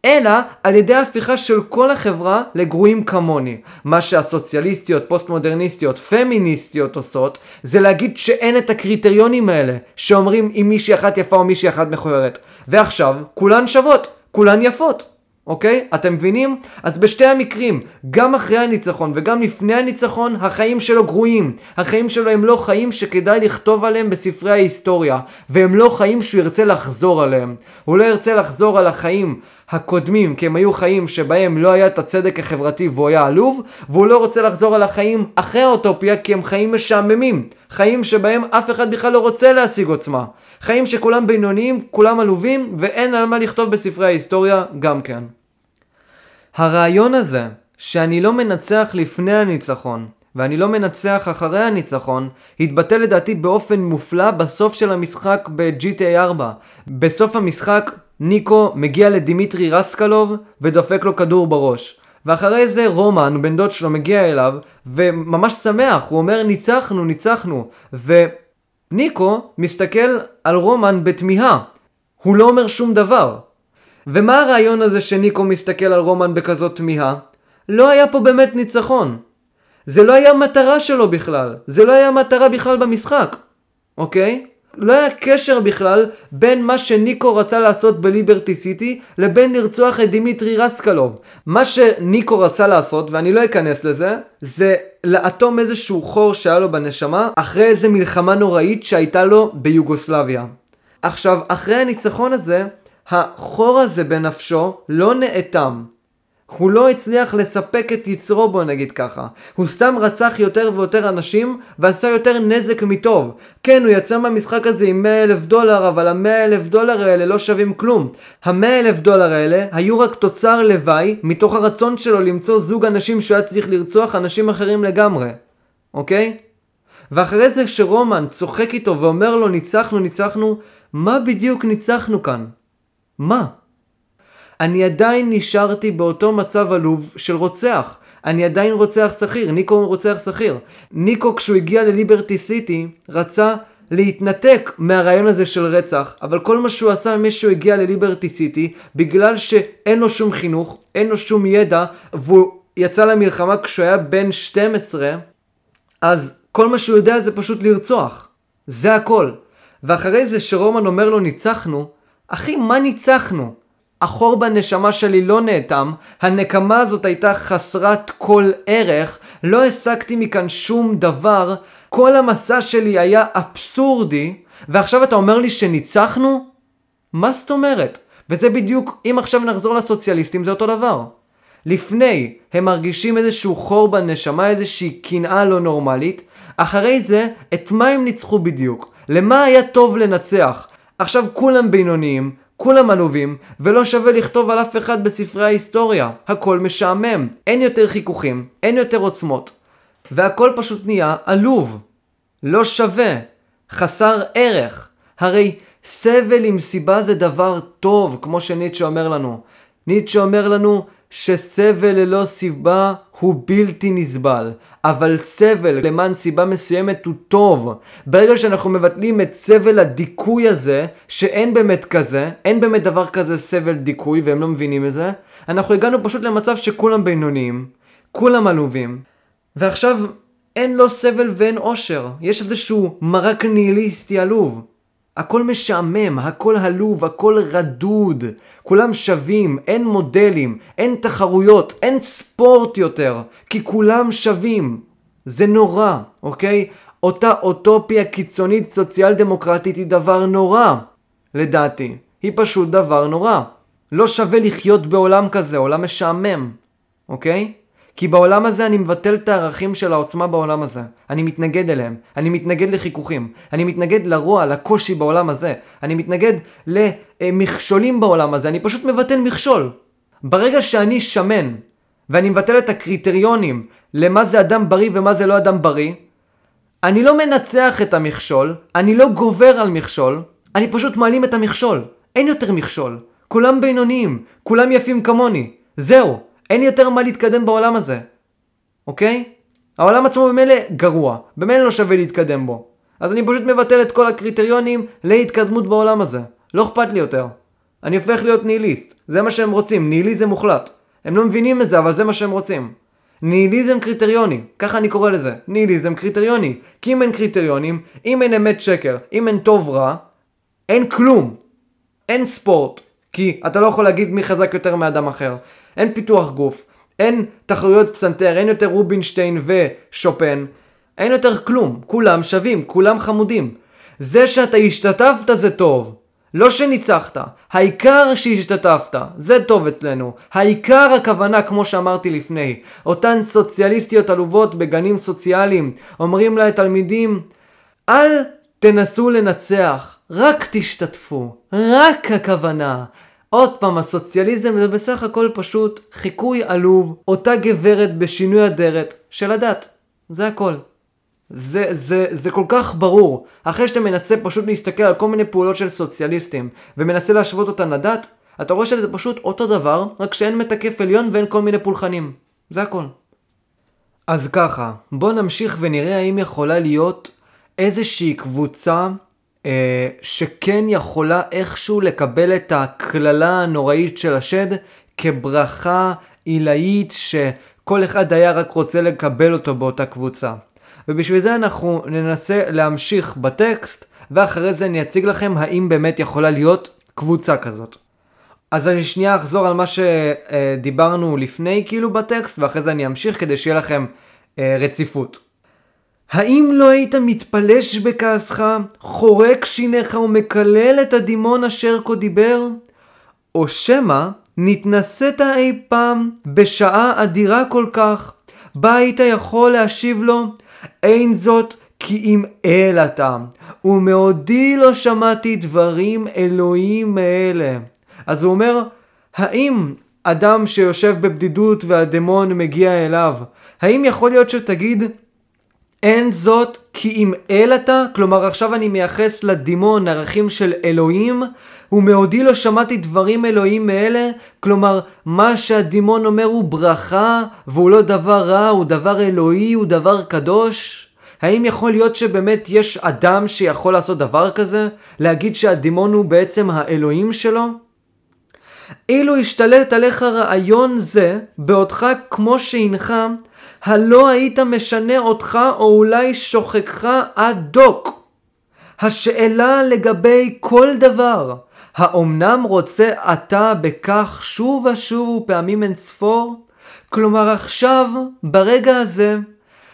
אלא על ידי הפיכה של כל החברה לגרועים כמוני. מה שהסוציאליסטיות, פוסט מודרניסטיות, פמיניסטיות עושות, זה להגיד שאין את הקריטריונים האלה, שאומרים אם מישהי אחת יפה או מישהי אחת מכוערת. ועכשיו, כולן שוות, כולן יפות. אוקיי? אתם מבינים? אז בשתי המקרים, גם אחרי הניצחון וגם לפני הניצחון, החיים שלו גרועים. החיים שלו הם לא חיים שכדאי לכתוב עליהם בספרי ההיסטוריה, והם לא חיים שהוא ירצה לחזור עליהם. הוא לא ירצה לחזור על החיים הקודמים, כי הם היו חיים שבהם לא היה את הצדק החברתי והוא היה עלוב, והוא לא רוצה לחזור על החיים אחרי האוטופיה כי הם חיים משעממים. חיים שבהם אף אחד בכלל לא רוצה להשיג עוצמה. חיים שכולם בינוניים, כולם עלובים, ואין על מה לכתוב בספרי ההיסטוריה גם כן. הרעיון הזה, שאני לא מנצח לפני הניצחון, ואני לא מנצח אחרי הניצחון, התבטא לדעתי באופן מופלא בסוף של המשחק ב-GTA 4. בסוף המשחק ניקו מגיע לדימיטרי רסקלוב ודופק לו כדור בראש. ואחרי זה רומן, בן דוד שלו, מגיע אליו וממש שמח, הוא אומר ניצחנו, ניצחנו. וניקו מסתכל על רומן בתמיהה. הוא לא אומר שום דבר. ומה הרעיון הזה שניקו מסתכל על רומן בכזאת תמיהה? לא היה פה באמת ניצחון. זה לא היה מטרה שלו בכלל. זה לא היה מטרה בכלל במשחק. אוקיי? לא היה קשר בכלל בין מה שניקו רצה לעשות בליברטי סיטי לבין לרצוח את דימיטרי רסקלוב. מה שניקו רצה לעשות, ואני לא אכנס לזה, זה לאטום איזשהו חור שהיה לו בנשמה אחרי איזה מלחמה נוראית שהייתה לו ביוגוסלביה. עכשיו, אחרי הניצחון הזה, החור הזה בנפשו לא נאטם. הוא לא הצליח לספק את יצרו בוא נגיד ככה. הוא סתם רצח יותר ויותר אנשים ועשה יותר נזק מטוב. כן, הוא יצא מהמשחק הזה עם 100 אלף דולר, אבל ה-100 אלף דולר האלה לא שווים כלום. ה-100 אלף דולר האלה היו רק תוצר לוואי מתוך הרצון שלו למצוא זוג אנשים שהוא היה צריך לרצוח אנשים אחרים לגמרי. אוקיי? ואחרי זה שרומן צוחק איתו ואומר לו ניצחנו, ניצחנו, מה בדיוק ניצחנו כאן? מה? אני עדיין נשארתי באותו מצב עלוב של רוצח. אני עדיין רוצח שכיר, ניקו הוא רוצח שכיר. ניקו כשהוא הגיע לליברטי סיטי רצה להתנתק מהרעיון הזה של רצח, אבל כל מה שהוא עשה ממי שהוא הגיע לליברטי סיטי, בגלל שאין לו שום חינוך, אין לו שום ידע, והוא יצא למלחמה כשהוא היה בן 12, אז כל מה שהוא יודע זה פשוט לרצוח. זה הכל. ואחרי זה שרומן אומר לו ניצחנו, אחי, מה ניצחנו? החור בנשמה שלי לא נאטם, הנקמה הזאת הייתה חסרת כל ערך, לא השגתי מכאן שום דבר, כל המסע שלי היה אבסורדי, ועכשיו אתה אומר לי שניצחנו? מה זאת אומרת? וזה בדיוק, אם עכשיו נחזור לסוציאליסטים זה אותו דבר. לפני הם מרגישים איזשהו חור בנשמה, איזושהי קנאה לא נורמלית, אחרי זה, את מה הם ניצחו בדיוק? למה היה טוב לנצח? עכשיו כולם בינוניים, כולם עלובים, ולא שווה לכתוב על אף אחד בספרי ההיסטוריה. הכל משעמם, אין יותר חיכוכים, אין יותר עוצמות. והכל פשוט נהיה עלוב. לא שווה. חסר ערך. הרי סבל עם סיבה זה דבר טוב, כמו שניטשה אומר לנו. ניטשה אומר לנו שסבל ללא סיבה הוא בלתי נסבל, אבל סבל למען סיבה מסוימת הוא טוב. ברגע שאנחנו מבטלים את סבל הדיכוי הזה, שאין באמת כזה, אין באמת דבר כזה סבל דיכוי והם לא מבינים את זה, אנחנו הגענו פשוט למצב שכולם בינוניים, כולם עלובים, ועכשיו אין לו סבל ואין אושר, יש איזשהו מרק ניהיליסטי עלוב. הכל משעמם, הכל עלוב, הכל רדוד. כולם שווים, אין מודלים, אין תחרויות, אין ספורט יותר, כי כולם שווים. זה נורא, אוקיי? אותה אוטופיה קיצונית סוציאל דמוקרטית היא דבר נורא, לדעתי. היא פשוט דבר נורא. לא שווה לחיות בעולם כזה, עולם משעמם, אוקיי? כי בעולם הזה אני מבטל את הערכים של העוצמה בעולם הזה. אני מתנגד אליהם. אני מתנגד לחיכוכים. אני מתנגד לרוע, לקושי בעולם הזה. אני מתנגד למכשולים בעולם הזה. אני פשוט מבטל מכשול. ברגע שאני שמן, ואני מבטל את הקריטריונים למה זה אדם בריא ומה זה לא אדם בריא, אני לא מנצח את המכשול, אני לא גובר על מכשול, אני פשוט מעלים את המכשול. אין יותר מכשול. כולם בינוניים, כולם יפים כמוני. זהו. אין יותר מה להתקדם בעולם הזה, אוקיי? העולם עצמו במילא גרוע, במילא לא שווה להתקדם בו. אז אני פשוט מבטל את כל הקריטריונים להתקדמות בעולם הזה. לא אכפת לי יותר. אני הופך להיות ניהיליסט. זה מה שהם רוצים, ניהיליזם מוחלט. הם לא מבינים את זה, אבל זה מה שהם רוצים. ניהיליזם קריטריוני, ככה אני קורא לזה. ניהיליזם קריטריוני. כי אם אין קריטריונים, אם אין אמת שקר, אם אין טוב רע, אין כלום. אין ספורט. כי אתה לא יכול להגיד מי חזק יותר מאדם אחר. אין פיתוח גוף, אין תחרויות פסנתר, אין יותר רובינשטיין ושופן, אין יותר כלום, כולם שווים, כולם חמודים. זה שאתה השתתפת זה טוב, לא שניצחת, העיקר שהשתתפת, זה טוב אצלנו. העיקר הכוונה, כמו שאמרתי לפני, אותן סוציאליסטיות עלובות בגנים סוציאליים, אומרים לתלמידים, אל תנסו לנצח, רק תשתתפו, רק הכוונה. עוד פעם, הסוציאליזם זה בסך הכל פשוט חיקוי עלוב, אותה גברת בשינוי אדרת של הדת. זה הכל. זה, זה, זה כל כך ברור. אחרי שאתה מנסה פשוט להסתכל על כל מיני פעולות של סוציאליסטים, ומנסה להשוות אותן לדת, אתה רואה שזה פשוט אותו דבר, רק שאין מתקף עליון ואין כל מיני פולחנים. זה הכל. אז ככה, בוא נמשיך ונראה האם יכולה להיות איזושהי קבוצה שכן יכולה איכשהו לקבל את הקללה הנוראית של השד כברכה עילאית שכל אחד היה רק רוצה לקבל אותו באותה קבוצה. ובשביל זה אנחנו ננסה להמשיך בטקסט, ואחרי זה אני אציג לכם האם באמת יכולה להיות קבוצה כזאת. אז אני שנייה אחזור על מה שדיברנו לפני כאילו בטקסט, ואחרי זה אני אמשיך כדי שיהיה לכם אה, רציפות. האם לא היית מתפלש בכעסך, חורק שיניך ומקלל את הדימון אשר כה דיבר? או שמא נתנסית אי פעם בשעה אדירה כל כך, בה היית יכול להשיב לו, אין זאת כי אם אל אתה, ומעודי לא שמעתי דברים אלוהים מאלה. אז הוא אומר, האם אדם שיושב בבדידות והדמון מגיע אליו, האם יכול להיות שתגיד, אין זאת כי אם אל אתה? כלומר עכשיו אני מייחס לדימון ערכים של אלוהים, ומעודי לא שמעתי דברים אלוהים מאלה, כלומר מה שהדימון אומר הוא ברכה, והוא לא דבר רע, הוא דבר אלוהי, הוא דבר קדוש. האם יכול להיות שבאמת יש אדם שיכול לעשות דבר כזה? להגיד שהדימון הוא בעצם האלוהים שלו? אילו השתלט עליך רעיון זה, בעודך כמו שהנך, הלא היית משנה אותך או אולי שוכחך עד דוק. השאלה לגבי כל דבר, האומנם רוצה אתה בכך שוב ושוב ופעמים אין ספור? כלומר עכשיו, ברגע הזה,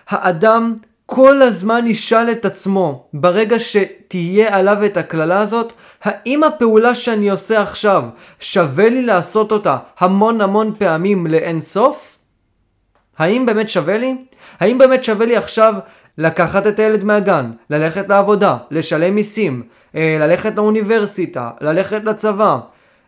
האדם כל הזמן ישאל את עצמו, ברגע שתהיה עליו את הקללה הזאת, האם הפעולה שאני עושה עכשיו, שווה לי לעשות אותה המון המון פעמים לאין סוף? האם באמת שווה לי? האם באמת שווה לי עכשיו לקחת את הילד מהגן, ללכת לעבודה, לשלם מיסים, אה, ללכת לאוניברסיטה, ללכת לצבא,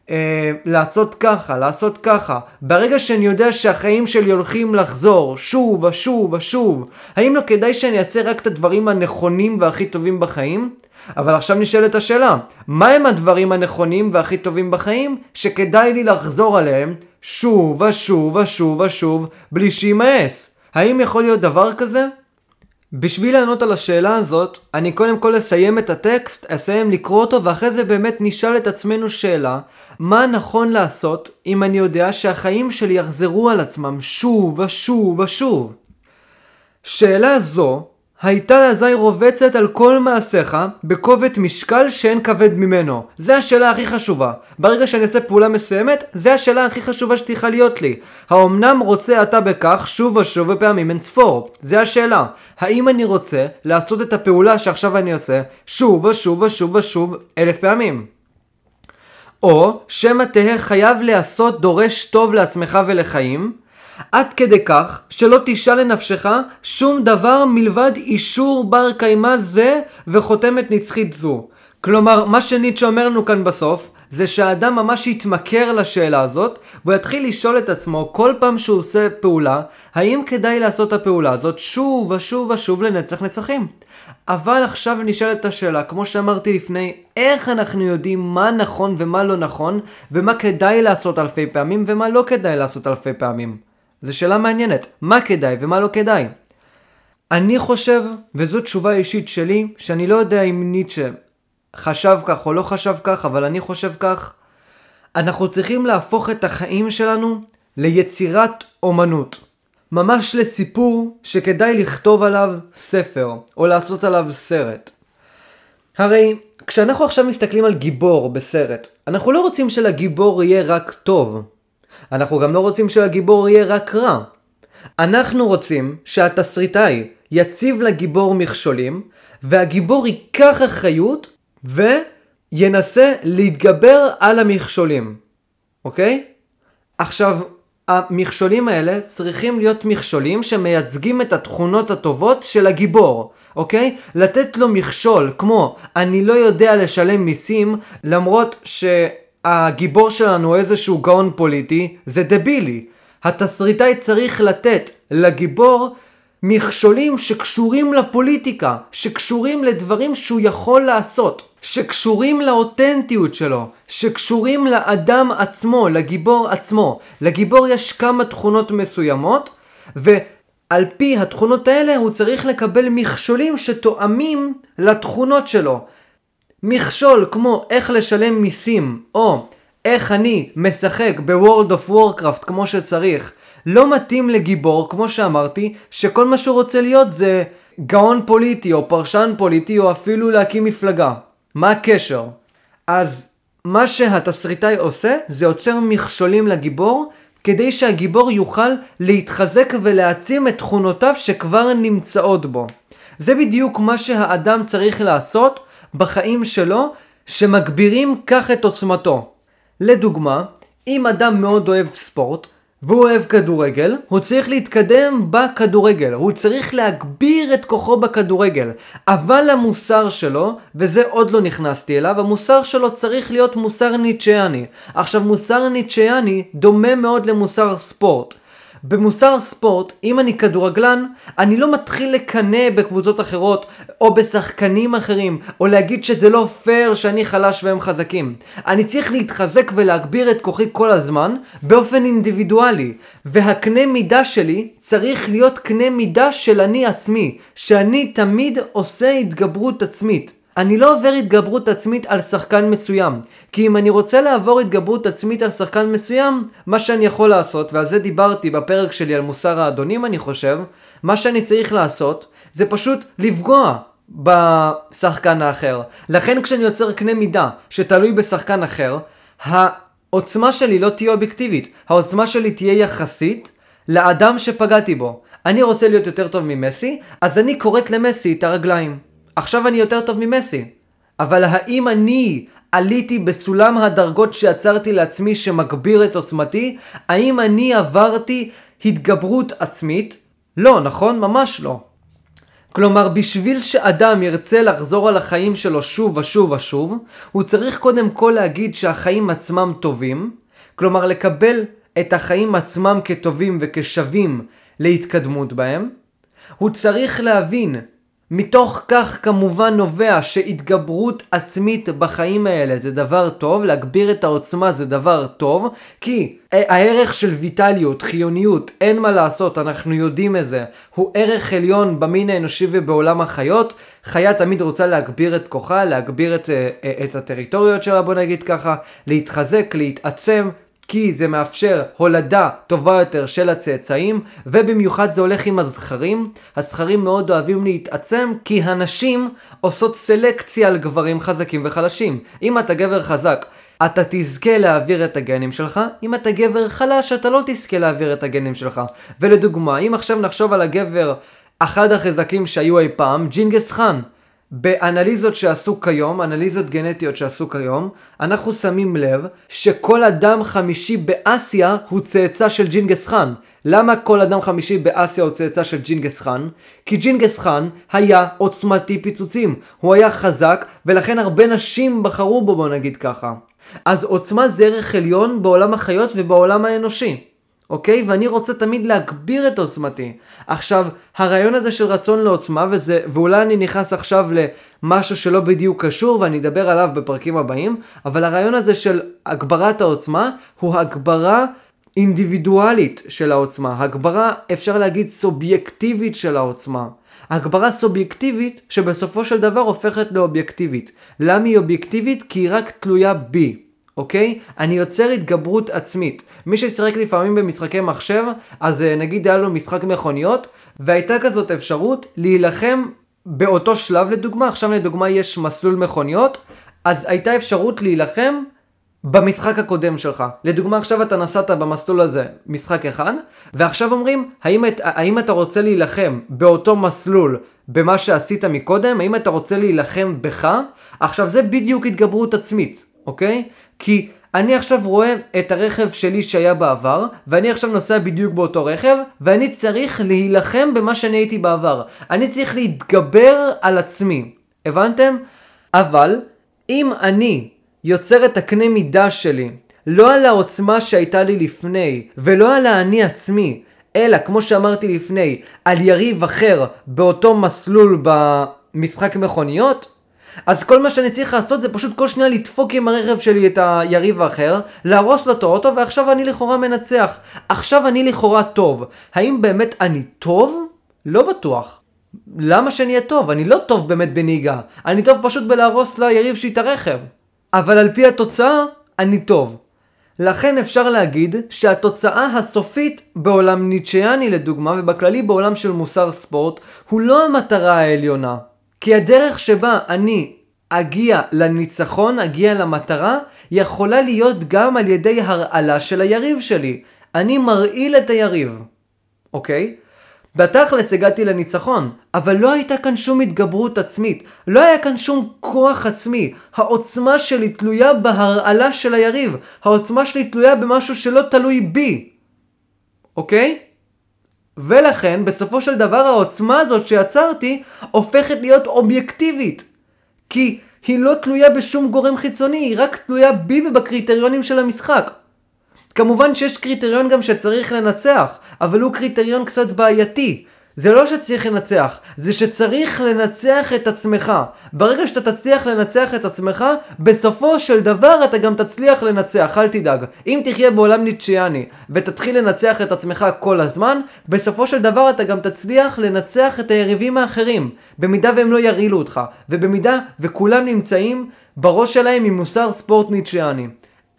אה, לעשות ככה, לעשות ככה. ברגע שאני יודע שהחיים שלי הולכים לחזור שוב ושוב ושוב, האם לא כדאי שאני אעשה רק את הדברים הנכונים והכי טובים בחיים? אבל עכשיו נשאלת השאלה, מהם הדברים הנכונים והכי טובים בחיים שכדאי לי לחזור עליהם שוב ושוב ושוב ושוב בלי שימאס? האם יכול להיות דבר כזה? בשביל לענות על השאלה הזאת, אני קודם כל אסיים את הטקסט, אסיים לקרוא אותו, ואחרי זה באמת נשאל את עצמנו שאלה, מה נכון לעשות אם אני יודע שהחיים שלי יחזרו על עצמם שוב ושוב ושוב? שאלה זו הייתה אזי רובצת על כל מעשיך בכובד משקל שאין כבד ממנו. זה השאלה הכי חשובה. ברגע שאני אעשה פעולה מסוימת, זה השאלה הכי חשובה שתיכה להיות לי. האומנם רוצה אתה בכך שוב ושוב ופעמים אין ספור? זה השאלה. האם אני רוצה לעשות את הפעולה שעכשיו אני עושה שוב ושוב ושוב ושוב אלף פעמים? או שמא תהא חייב להעשות דורש טוב לעצמך ולחיים, עד כדי כך שלא תשאל לנפשך שום דבר מלבד אישור בר קיימא זה וחותמת נצחית זו. כלומר, מה שניטשה אומר לנו כאן בסוף, זה שהאדם ממש יתמכר לשאלה הזאת, והוא יתחיל לשאול את עצמו כל פעם שהוא עושה פעולה, האם כדאי לעשות את הפעולה הזאת שוב ושוב ושוב לנצח נצחים. אבל עכשיו נשאלת השאלה, כמו שאמרתי לפני, איך אנחנו יודעים מה נכון ומה לא נכון, ומה כדאי לעשות אלפי פעמים ומה לא כדאי לעשות אלפי פעמים. זו שאלה מעניינת, מה כדאי ומה לא כדאי. אני חושב, וזו תשובה אישית שלי, שאני לא יודע אם ניטשה חשב כך או לא חשב כך, אבל אני חושב כך, אנחנו צריכים להפוך את החיים שלנו ליצירת אומנות. ממש לסיפור שכדאי לכתוב עליו ספר, או לעשות עליו סרט. הרי כשאנחנו עכשיו מסתכלים על גיבור בסרט, אנחנו לא רוצים שלגיבור יהיה רק טוב. אנחנו גם לא רוצים שלגיבור יהיה רק רע. אנחנו רוצים שהתסריטאי יציב לגיבור מכשולים, והגיבור ייקח אחריות וינסה להתגבר על המכשולים, אוקיי? עכשיו, המכשולים האלה צריכים להיות מכשולים שמייצגים את התכונות הטובות של הגיבור, אוקיי? לתת לו מכשול כמו אני לא יודע לשלם מיסים למרות שהגיבור שלנו איזשהו גאון פוליטי, זה דבילי. התסריטאי צריך לתת לגיבור מכשולים שקשורים לפוליטיקה, שקשורים לדברים שהוא יכול לעשות, שקשורים לאותנטיות שלו, שקשורים לאדם עצמו, לגיבור עצמו. לגיבור יש כמה תכונות מסוימות, ועל פי התכונות האלה הוא צריך לקבל מכשולים שתואמים לתכונות שלו. מכשול כמו איך לשלם מיסים, או איך אני משחק ב-World of Warcraft כמו שצריך, לא מתאים לגיבור, כמו שאמרתי, שכל מה שהוא רוצה להיות זה גאון פוליטי או פרשן פוליטי או אפילו להקים מפלגה. מה הקשר? אז מה שהתסריטאי עושה זה יוצר מכשולים לגיבור כדי שהגיבור יוכל להתחזק ולהעצים את תכונותיו שכבר נמצאות בו. זה בדיוק מה שהאדם צריך לעשות בחיים שלו, שמגבירים כך את עוצמתו. לדוגמה, אם אדם מאוד אוהב ספורט, והוא אוהב כדורגל, הוא צריך להתקדם בכדורגל, הוא צריך להגביר את כוחו בכדורגל. אבל המוסר שלו, וזה עוד לא נכנסתי אליו, המוסר שלו צריך להיות מוסר ניטשיאני. עכשיו מוסר ניטשיאני דומה מאוד למוסר ספורט. במוסר ספורט, אם אני כדורגלן, אני לא מתחיל לקנא בקבוצות אחרות, או בשחקנים אחרים, או להגיד שזה לא פייר שאני חלש והם חזקים. אני צריך להתחזק ולהגביר את כוחי כל הזמן, באופן אינדיבידואלי. והקנה מידה שלי צריך להיות קנה מידה של אני עצמי, שאני תמיד עושה התגברות עצמית. אני לא עובר התגברות עצמית על שחקן מסוים. כי אם אני רוצה לעבור התגברות עצמית על שחקן מסוים, מה שאני יכול לעשות, ועל זה דיברתי בפרק שלי על מוסר האדונים אני חושב, מה שאני צריך לעשות, זה פשוט לפגוע בשחקן האחר. לכן כשאני יוצר קנה מידה שתלוי בשחקן אחר, העוצמה שלי לא תהיה אובייקטיבית, העוצמה שלי תהיה יחסית לאדם שפגעתי בו. אני רוצה להיות יותר טוב ממסי, אז אני כורת למסי את הרגליים. עכשיו אני יותר טוב ממסי. אבל האם אני עליתי בסולם הדרגות שיצרתי לעצמי שמגביר את עוצמתי? האם אני עברתי התגברות עצמית? לא, נכון? ממש לא. כלומר, בשביל שאדם ירצה לחזור על החיים שלו שוב ושוב ושוב, הוא צריך קודם כל להגיד שהחיים עצמם טובים, כלומר לקבל את החיים עצמם כטובים וכשווים להתקדמות בהם. הוא צריך להבין מתוך כך כמובן נובע שהתגברות עצמית בחיים האלה זה דבר טוב, להגביר את העוצמה זה דבר טוב, כי הערך של ויטליות, חיוניות, אין מה לעשות, אנחנו יודעים את זה, הוא ערך עליון במין האנושי ובעולם החיות. חיה תמיד רוצה להגביר את כוחה, להגביר את, אה, את הטריטוריות שלה, בוא נגיד ככה, להתחזק, להתעצם, כי זה מאפשר הולדה טובה יותר של הצאצאים, ובמיוחד זה הולך עם הזכרים. הזכרים מאוד אוהבים להתעצם, כי הנשים עושות סלקציה על גברים חזקים וחלשים. אם אתה גבר חזק, אתה תזכה להעביר את הגנים שלך, אם אתה גבר חלש, אתה לא תזכה להעביר את הגנים שלך. ולדוגמה, אם עכשיו נחשוב על הגבר אחד החזקים שהיו אי פעם, ג'ינגס חאן. באנליזות שעשו כיום, אנליזות גנטיות שעשו כיום, אנחנו שמים לב שכל אדם חמישי באסיה הוא צאצא של ג'ינגס חאן. למה כל אדם חמישי באסיה הוא צאצא של ג'ינגס חאן? כי ג'ינגס חאן היה עוצמתי פיצוצים. הוא היה חזק, ולכן הרבה נשים בחרו בו, בוא נגיד ככה. אז עוצמה זה ערך עליון בעולם החיות ובעולם האנושי. אוקיי? ואני רוצה תמיד להגביר את עוצמתי. עכשיו, הרעיון הזה של רצון לעוצמה, וזה, ואולי אני נכנס עכשיו למשהו שלא בדיוק קשור, ואני אדבר עליו בפרקים הבאים, אבל הרעיון הזה של הגברת העוצמה, הוא הגברה אינדיבידואלית של העוצמה. הגברה, אפשר להגיד, סובייקטיבית של העוצמה. הגברה סובייקטיבית שבסופו של דבר הופכת לאובייקטיבית. למה היא אובייקטיבית? כי היא רק תלויה בי. אוקיי? אני יוצר התגברות עצמית. מי ששיחק לפעמים במשחקי מחשב, אז אה, נגיד היה לו משחק מכוניות, והייתה כזאת אפשרות להילחם באותו שלב לדוגמה, עכשיו לדוגמה יש מסלול מכוניות, אז הייתה אפשרות להילחם במשחק הקודם שלך. לדוגמה עכשיו אתה נסעת במסלול הזה משחק אחד, ועכשיו אומרים, האם, האם אתה רוצה להילחם באותו מסלול במה שעשית מקודם? האם אתה רוצה להילחם בך? עכשיו זה בדיוק התגברות עצמית, אוקיי? כי אני עכשיו רואה את הרכב שלי שהיה בעבר, ואני עכשיו נוסע בדיוק באותו רכב, ואני צריך להילחם במה שאני הייתי בעבר. אני צריך להתגבר על עצמי. הבנתם? אבל, אם אני יוצר את הקנה מידה שלי, לא על העוצמה שהייתה לי לפני, ולא על האני עצמי, אלא, כמו שאמרתי לפני, על יריב אחר באותו מסלול במשחק מכוניות, אז כל מה שאני צריך לעשות זה פשוט כל שניה לדפוק עם הרכב שלי את היריב האחר, להרוס לו את האוטו, ועכשיו אני לכאורה מנצח. עכשיו אני לכאורה טוב. האם באמת אני טוב? לא בטוח. למה שאני אהיה טוב? אני לא טוב באמת בנהיגה. אני טוב פשוט בלהרוס ליריב שלי את הרכב. אבל על פי התוצאה, אני טוב. לכן אפשר להגיד שהתוצאה הסופית בעולם ניטשיאני לדוגמה, ובכללי בעולם של מוסר ספורט, הוא לא המטרה העליונה. כי הדרך שבה אני אגיע לניצחון, אגיע למטרה, יכולה להיות גם על ידי הרעלה של היריב שלי. אני מרעיל את היריב, אוקיי? בתכלס הגעתי לניצחון, אבל לא הייתה כאן שום התגברות עצמית, לא היה כאן שום כוח עצמי. העוצמה שלי תלויה בהרעלה של היריב, העוצמה שלי תלויה במשהו שלא תלוי בי, אוקיי? ולכן, בסופו של דבר העוצמה הזאת שיצרתי הופכת להיות אובייקטיבית. כי היא לא תלויה בשום גורם חיצוני, היא רק תלויה בי ובקריטריונים של המשחק. כמובן שיש קריטריון גם שצריך לנצח, אבל הוא קריטריון קצת בעייתי. זה לא שצריך לנצח, זה שצריך לנצח את עצמך. ברגע שאתה תצליח לנצח את עצמך, בסופו של דבר אתה גם תצליח לנצח, אל תדאג. אם תחיה בעולם ניטשיאני ותתחיל לנצח את עצמך כל הזמן, בסופו של דבר אתה גם תצליח לנצח את היריבים האחרים, במידה והם לא ירעילו אותך, ובמידה וכולם נמצאים בראש שלהם עם מוסר ספורט ניטשיאני.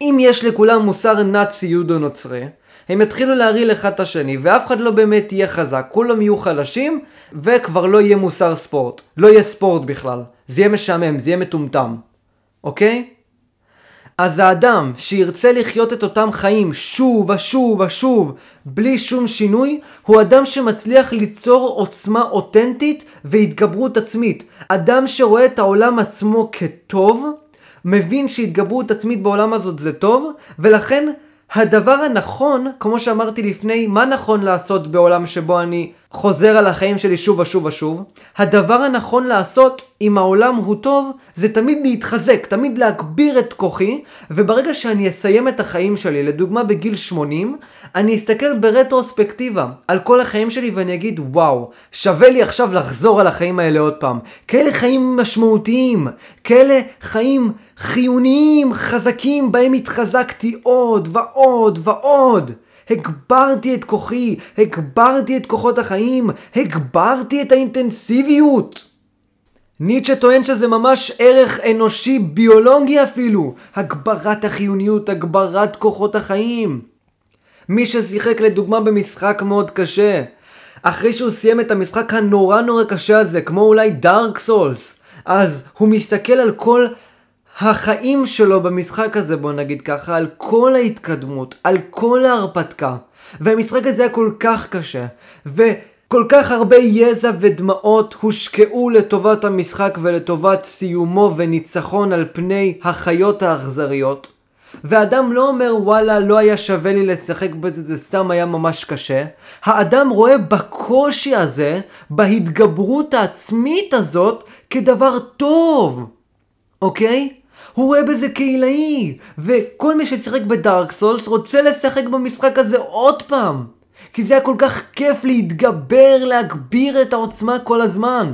אם יש לכולם מוסר נאצי יודו נוצרי, הם יתחילו להרעיל אחד את השני, ואף אחד לא באמת יהיה חזק, כולם יהיו חלשים, וכבר לא יהיה מוסר ספורט. לא יהיה ספורט בכלל. זה יהיה משעמם, זה יהיה מטומטם. אוקיי? אז האדם שירצה לחיות את אותם חיים שוב ושוב ושוב בלי שום שינוי, הוא אדם שמצליח ליצור עוצמה אותנטית והתגברות עצמית. אדם שרואה את העולם עצמו כטוב, מבין שהתגברות עצמית בעולם הזאת זה טוב, ולכן הדבר הנכון, כמו שאמרתי לפני, מה נכון לעשות בעולם שבו אני חוזר על החיים שלי שוב ושוב ושוב? הדבר הנכון לעשות, אם העולם הוא טוב, זה תמיד להתחזק, תמיד להגביר את כוחי, וברגע שאני אסיים את החיים שלי, לדוגמה בגיל 80, אני אסתכל ברטרוספקטיבה על כל החיים שלי ואני אגיד, וואו, שווה לי עכשיו לחזור על החיים האלה עוד פעם. כאלה חיים משמעותיים, כאלה חיים חיוניים, חזקים, בהם התחזקתי עוד ועוד ועוד. הגברתי את כוחי, הגברתי את כוחות החיים, הגברתי את האינטנסיביות. ניטשה טוען שזה ממש ערך אנושי ביולוגי אפילו, הגברת החיוניות, הגברת כוחות החיים. מי ששיחק לדוגמה במשחק מאוד קשה, אחרי שהוא סיים את המשחק הנורא נורא קשה הזה, כמו אולי דארק סולס, אז הוא מסתכל על כל החיים שלו במשחק הזה, בוא נגיד ככה, על כל ההתקדמות, על כל ההרפתקה. והמשחק הזה היה כל כך קשה, וכל כך הרבה יזע ודמעות הושקעו לטובת המשחק ולטובת סיומו וניצחון על פני החיות האכזריות. ואדם לא אומר וואלה לא היה שווה לי לשחק בזה זה סתם היה ממש קשה. האדם רואה בקושי הזה, בהתגברות העצמית הזאת, כדבר טוב. אוקיי? הוא רואה בזה קהילאי, וכל מי ששיחק בדארק סולס רוצה לשחק במשחק הזה עוד פעם. כי זה היה כל כך כיף להתגבר, להגביר את העוצמה כל הזמן.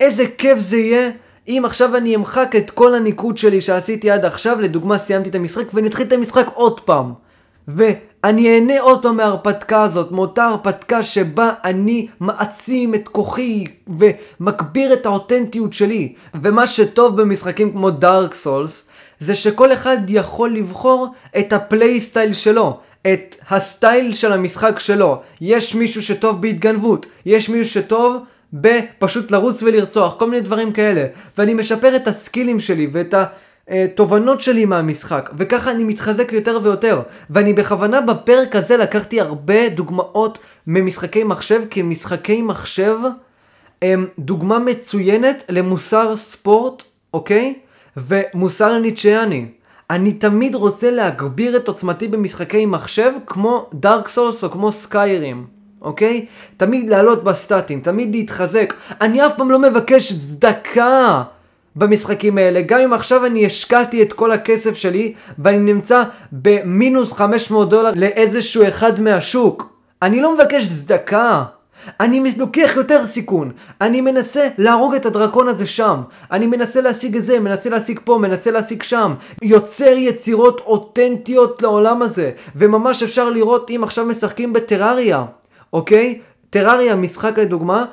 איזה כיף זה יהיה אם עכשיו אני אמחק את כל הניקוד שלי שעשיתי עד עכשיו, לדוגמה סיימתי את המשחק ונתחיל את המשחק עוד פעם. ואני אהנה עוד פעם מההרפתקה הזאת, מאותה הרפתקה שבה אני מעצים את כוחי ומגביר את האותנטיות שלי. ומה שטוב במשחקים כמו דארק סולס, זה שכל אחד יכול לבחור את הפלייסטייל שלו. את הסטייל של המשחק שלו. יש מישהו שטוב בהתגנבות, יש מישהו שטוב בפשוט לרוץ ולרצוח, כל מיני דברים כאלה. ואני משפר את הסקילים שלי ואת התובנות שלי מהמשחק, וככה אני מתחזק יותר ויותר. ואני בכוונה בפרק הזה לקחתי הרבה דוגמאות ממשחקי מחשב, כי משחקי מחשב הם דוגמה מצוינת למוסר ספורט, אוקיי? ומוסר ניטשיאני. אני תמיד רוצה להגביר את עוצמתי במשחקי מחשב כמו דארק סולס או כמו סקיירים. אוקיי? תמיד לעלות בסטטים, תמיד להתחזק. אני אף פעם לא מבקש צדקה במשחקים האלה. גם אם עכשיו אני השקעתי את כל הכסף שלי ואני נמצא במינוס 500 דולר לאיזשהו אחד מהשוק. אני לא מבקש צדקה. אני לוקח יותר סיכון, אני מנסה להרוג את הדרקון הזה שם, אני מנסה להשיג את זה, מנסה להשיג פה, מנסה להשיג שם, יוצר יצירות אותנטיות לעולם הזה, וממש אפשר לראות אם עכשיו משחקים בטרריה, אוקיי? טרריה משחק לדוגמה,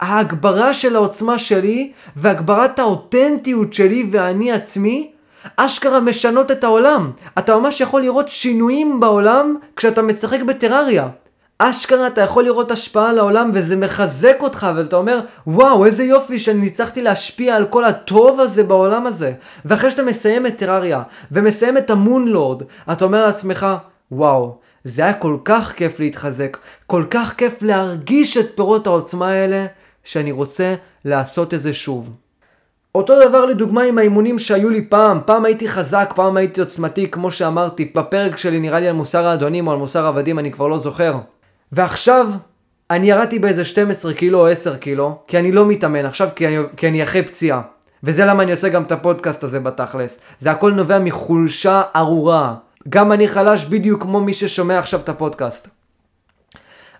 שההגברה של העוצמה שלי והגברת האותנטיות שלי ואני עצמי אשכרה משנות את העולם. אתה ממש יכול לראות שינויים בעולם כשאתה משחק בטרריה. אשכרה אתה יכול לראות השפעה על העולם וזה מחזק אותך ואתה אומר וואו איזה יופי שאני הצלחתי להשפיע על כל הטוב הזה בעולם הזה ואחרי שאתה מסיים את טרריה ומסיים את המונלורד אתה אומר לעצמך וואו זה היה כל כך כיף להתחזק, כל כך כיף להרגיש את פירות העוצמה האלה, שאני רוצה לעשות את זה שוב. אותו דבר לדוגמה עם האימונים שהיו לי פעם, פעם הייתי חזק, פעם הייתי עוצמתי, כמו שאמרתי, בפרק שלי נראה לי על מוסר האדונים או על מוסר עבדים, אני כבר לא זוכר. ועכשיו, אני ירדתי באיזה 12 קילו או 10 קילו, כי אני לא מתאמן עכשיו, כי אני, כי אני אחרי פציעה. וזה למה אני עושה גם את הפודקאסט הזה בתכלס. זה הכל נובע מחולשה ארורה. גם אני חלש בדיוק כמו מי ששומע עכשיו את הפודקאסט.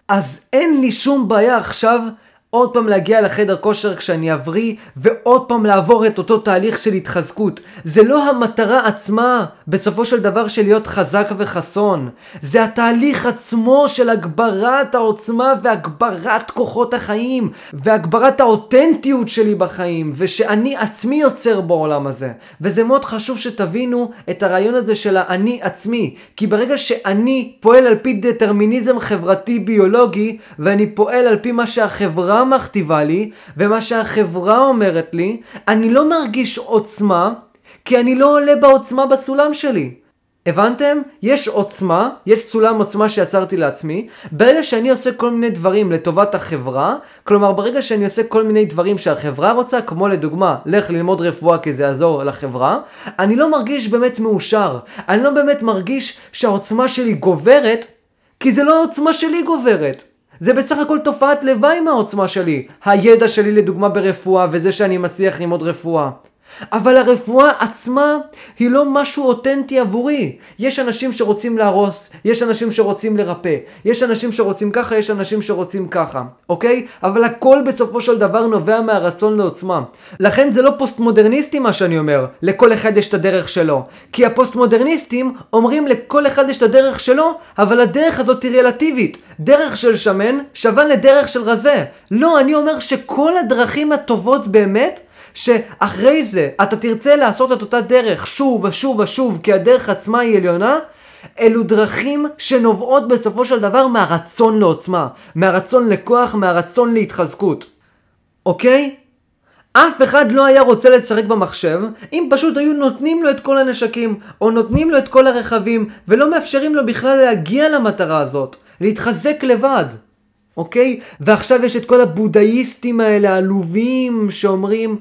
אז אין לי שום בעיה עכשיו עוד פעם להגיע לחדר כושר כשאני אבריא, ועוד פעם לעבור את אותו תהליך של התחזקות. זה לא המטרה עצמה, בסופו של דבר, של להיות חזק וחסון. זה התהליך עצמו של הגברת העוצמה והגברת כוחות החיים, והגברת האותנטיות שלי בחיים, ושאני עצמי יוצר בעולם הזה. וזה מאוד חשוב שתבינו את הרעיון הזה של האני עצמי. כי ברגע שאני פועל על פי דטרמיניזם חברתי ביולוגי, ואני פועל על פי מה שהחברה מכתיבה לי ומה שהחברה אומרת לי, אני לא מרגיש עוצמה כי אני לא עולה בעוצמה בסולם שלי. הבנתם? יש עוצמה, יש סולם עוצמה שיצרתי לעצמי, ברגע שאני עושה כל מיני דברים לטובת החברה, כלומר ברגע שאני עושה כל מיני דברים שהחברה רוצה, כמו לדוגמה, לך ללמוד רפואה כי זה יעזור לחברה, אני לא מרגיש באמת מאושר, אני לא באמת מרגיש שהעוצמה שלי גוברת, כי זה לא העוצמה שלי גוברת. זה בסך הכל תופעת לוואי מהעוצמה שלי. הידע שלי לדוגמה ברפואה וזה שאני מצליח ללמוד רפואה. אבל הרפואה עצמה היא לא משהו אותנטי עבורי. יש אנשים שרוצים להרוס, יש אנשים שרוצים לרפא, יש אנשים שרוצים ככה, יש אנשים שרוצים ככה, אוקיי? אבל הכל בסופו של דבר נובע מהרצון לעוצמה. לכן זה לא פוסט מודרניסטי מה שאני אומר, לכל אחד יש את הדרך שלו. כי הפוסט מודרניסטים אומרים לכל אחד יש את הדרך שלו, אבל הדרך הזאת היא רלטיבית. דרך של שמן שווה לדרך של רזה. לא, אני אומר שכל הדרכים הטובות באמת שאחרי זה אתה תרצה לעשות את אותה דרך שוב ושוב ושוב כי הדרך עצמה היא עליונה, אלו דרכים שנובעות בסופו של דבר מהרצון לעוצמה, מהרצון לכוח, מהרצון להתחזקות. אוקיי? אף אחד לא היה רוצה לשחק במחשב אם פשוט היו נותנים לו את כל הנשקים או נותנים לו את כל הרכבים ולא מאפשרים לו בכלל להגיע למטרה הזאת, להתחזק לבד. אוקיי? ועכשיו יש את כל הבודהיסטים האלה העלובים שאומרים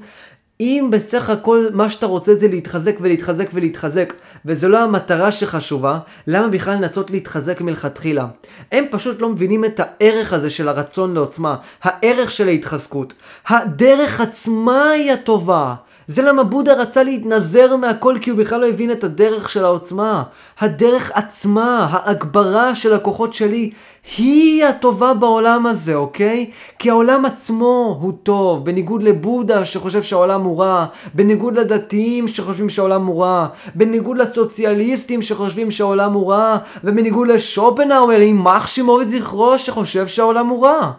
אם בסך הכל מה שאתה רוצה זה להתחזק ולהתחזק ולהתחזק וזו לא המטרה שחשובה, למה בכלל לנסות להתחזק מלכתחילה? הם פשוט לא מבינים את הערך הזה של הרצון לעוצמה, הערך של ההתחזקות. הדרך עצמה היא הטובה. זה למה בודה רצה להתנזר מהכל כי הוא בכלל לא הבין את הדרך של העוצמה. הדרך עצמה, ההגברה של הכוחות שלי, היא הטובה בעולם הזה, אוקיי? כי העולם עצמו הוא טוב, בניגוד לבודה שחושב שהעולם הוא רע, בניגוד לדתיים שחושבים שהעולם הוא רע, בניגוד לסוציאליסטים שחושבים שהעולם הוא רע, ובניגוד לשופנהאואר, יימח שמו וזכרו, שחושב שהעולם הוא רע.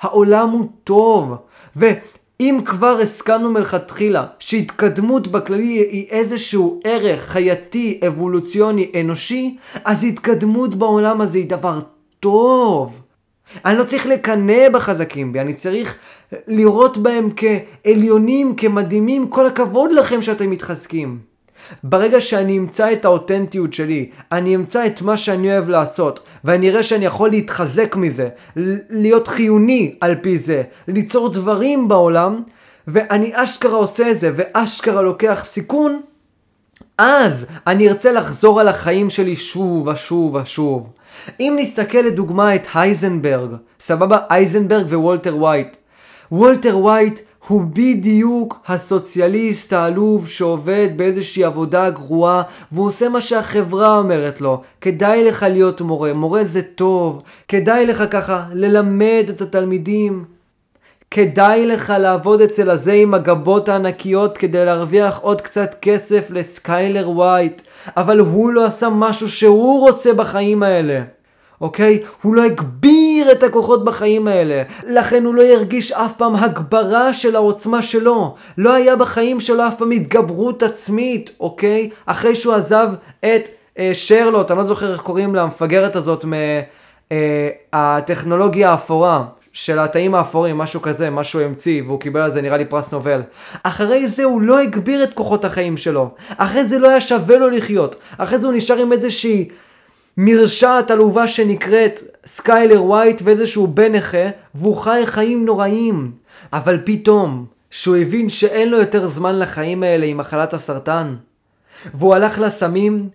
העולם הוא טוב. ו... אם כבר הסכמנו מלכתחילה שהתקדמות בכללי היא איזשהו ערך חייתי, אבולוציוני, אנושי, אז התקדמות בעולם הזה היא דבר טוב. אני לא צריך לקנא בחזקים בי, אני צריך לראות בהם כעליונים, כמדהימים, כל הכבוד לכם שאתם מתחזקים. ברגע שאני אמצא את האותנטיות שלי, אני אמצא את מה שאני אוהב לעשות, ואני אראה שאני יכול להתחזק מזה, להיות חיוני על פי זה, ליצור דברים בעולם, ואני אשכרה עושה את זה, ואשכרה לוקח סיכון, אז אני ארצה לחזור על החיים שלי שוב ושוב ושוב. אם נסתכל לדוגמה את הייזנברג, סבבה? הייזנברג ווולטר וייט. וולטר וייט הוא בדיוק הסוציאליסט העלוב שעובד באיזושהי עבודה גרועה והוא עושה מה שהחברה אומרת לו. כדאי לך להיות מורה, מורה זה טוב, כדאי לך ככה ללמד את התלמידים. כדאי לך לעבוד אצל הזה עם הגבות הענקיות כדי להרוויח עוד קצת כסף לסקיילר ווייט, אבל הוא לא עשה משהו שהוא רוצה בחיים האלה. אוקיי? הוא לא הגביר את הכוחות בחיים האלה. לכן הוא לא ירגיש אף פעם הגברה של העוצמה שלו. לא היה בחיים שלו אף פעם התגברות עצמית, אוקיי? אחרי שהוא עזב את אה, שרלוט, אני לא זוכר איך קוראים לה, המפגרת הזאת מהטכנולוגיה אה, האפורה. של התאים האפורים, משהו כזה, משהו המציא, והוא קיבל על זה נראה לי פרס נובל. אחרי זה הוא לא הגביר את כוחות החיים שלו. אחרי זה לא היה שווה לו לחיות. אחרי זה הוא נשאר עם איזושהי מרשעת עלובה שנקראת סקיילר ווייט ואיזשהו בן נכה, והוא חי חיים נוראים. אבל פתאום, שהוא הבין שאין לו יותר זמן לחיים האלה עם מחלת הסרטן, והוא הלך לסמים,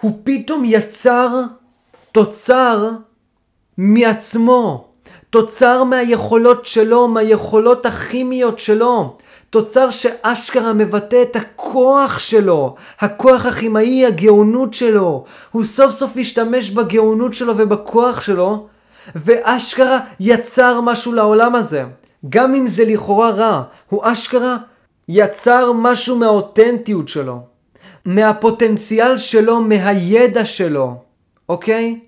הוא פתאום יצר תוצר מעצמו, תוצר מהיכולות שלו, מהיכולות הכימיות שלו, תוצר שאשכרה מבטא את הכוח שלו, הכוח הכימאי, הגאונות שלו. הוא סוף סוף השתמש בגאונות שלו ובכוח שלו, ואשכרה יצר משהו לעולם הזה. גם אם זה לכאורה רע, הוא אשכרה יצר משהו מהאותנטיות שלו, מהפוטנציאל שלו, מהידע שלו, אוקיי?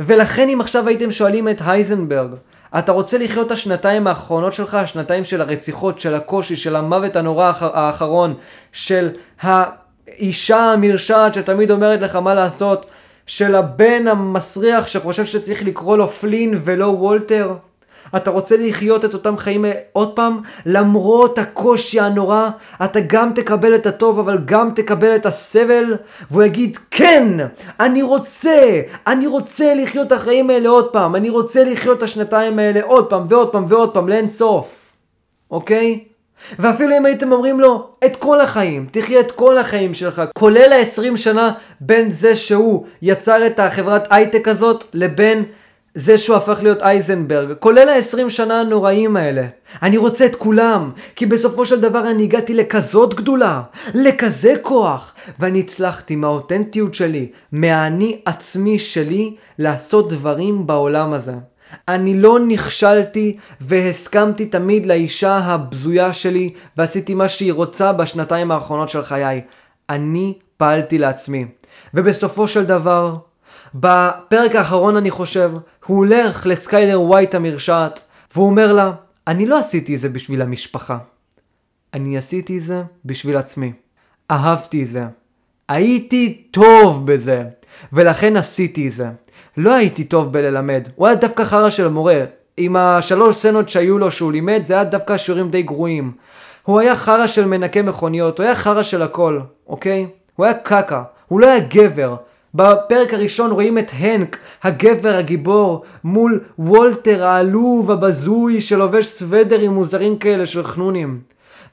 ולכן אם עכשיו הייתם שואלים את הייזנברג, אתה רוצה לחיות את השנתיים האחרונות שלך, השנתיים של הרציחות, של הקושי, של המוות הנורא האחרון, של האישה המרשעת שתמיד אומרת לך מה לעשות, של הבן המסריח שחושב שצריך לקרוא לו פלין ולא וולטר? אתה רוצה לחיות את אותם חיים עוד פעם? למרות הקושי הנורא, אתה גם תקבל את הטוב, אבל גם תקבל את הסבל? והוא יגיד, כן, אני רוצה, אני רוצה לחיות את החיים האלה עוד פעם, אני רוצה לחיות את השנתיים האלה עוד פעם ועוד פעם ועוד פעם, לאין סוף. אוקיי? ואפילו אם הייתם אומרים לו, את כל החיים, תחיה את כל החיים שלך, כולל ה-20 שנה בין זה שהוא יצר את החברת הייטק הזאת, לבין זה שהוא הפך להיות אייזנברג, כולל ה-20 שנה הנוראים האלה. אני רוצה את כולם, כי בסופו של דבר אני הגעתי לכזאת גדולה, לכזה כוח, ואני הצלחתי מהאותנטיות שלי, מהאני עצמי שלי, לעשות דברים בעולם הזה. אני לא נכשלתי והסכמתי תמיד לאישה הבזויה שלי ועשיתי מה שהיא רוצה בשנתיים האחרונות של חיי. אני פעלתי לעצמי. ובסופו של דבר, בפרק האחרון אני חושב, הוא הולך לסקיילר ווייט המרשעת, והוא אומר לה, אני לא עשיתי את זה בשביל המשפחה. אני עשיתי את זה בשביל עצמי. אהבתי את זה. הייתי טוב בזה, ולכן עשיתי את זה. לא הייתי טוב בללמד, הוא היה דווקא חרא של מורה. עם השלוש סצנות שהיו לו שהוא לימד, זה היה דווקא שיעורים די גרועים. הוא היה חרא של מנקה מכוניות, הוא היה חרא של הכל, אוקיי? הוא היה קקה, הוא לא היה גבר. בפרק הראשון רואים את הנק, הגבר הגיבור, מול וולטר העלוב הבזוי שלובש סוודרים מוזרים כאלה של חנונים.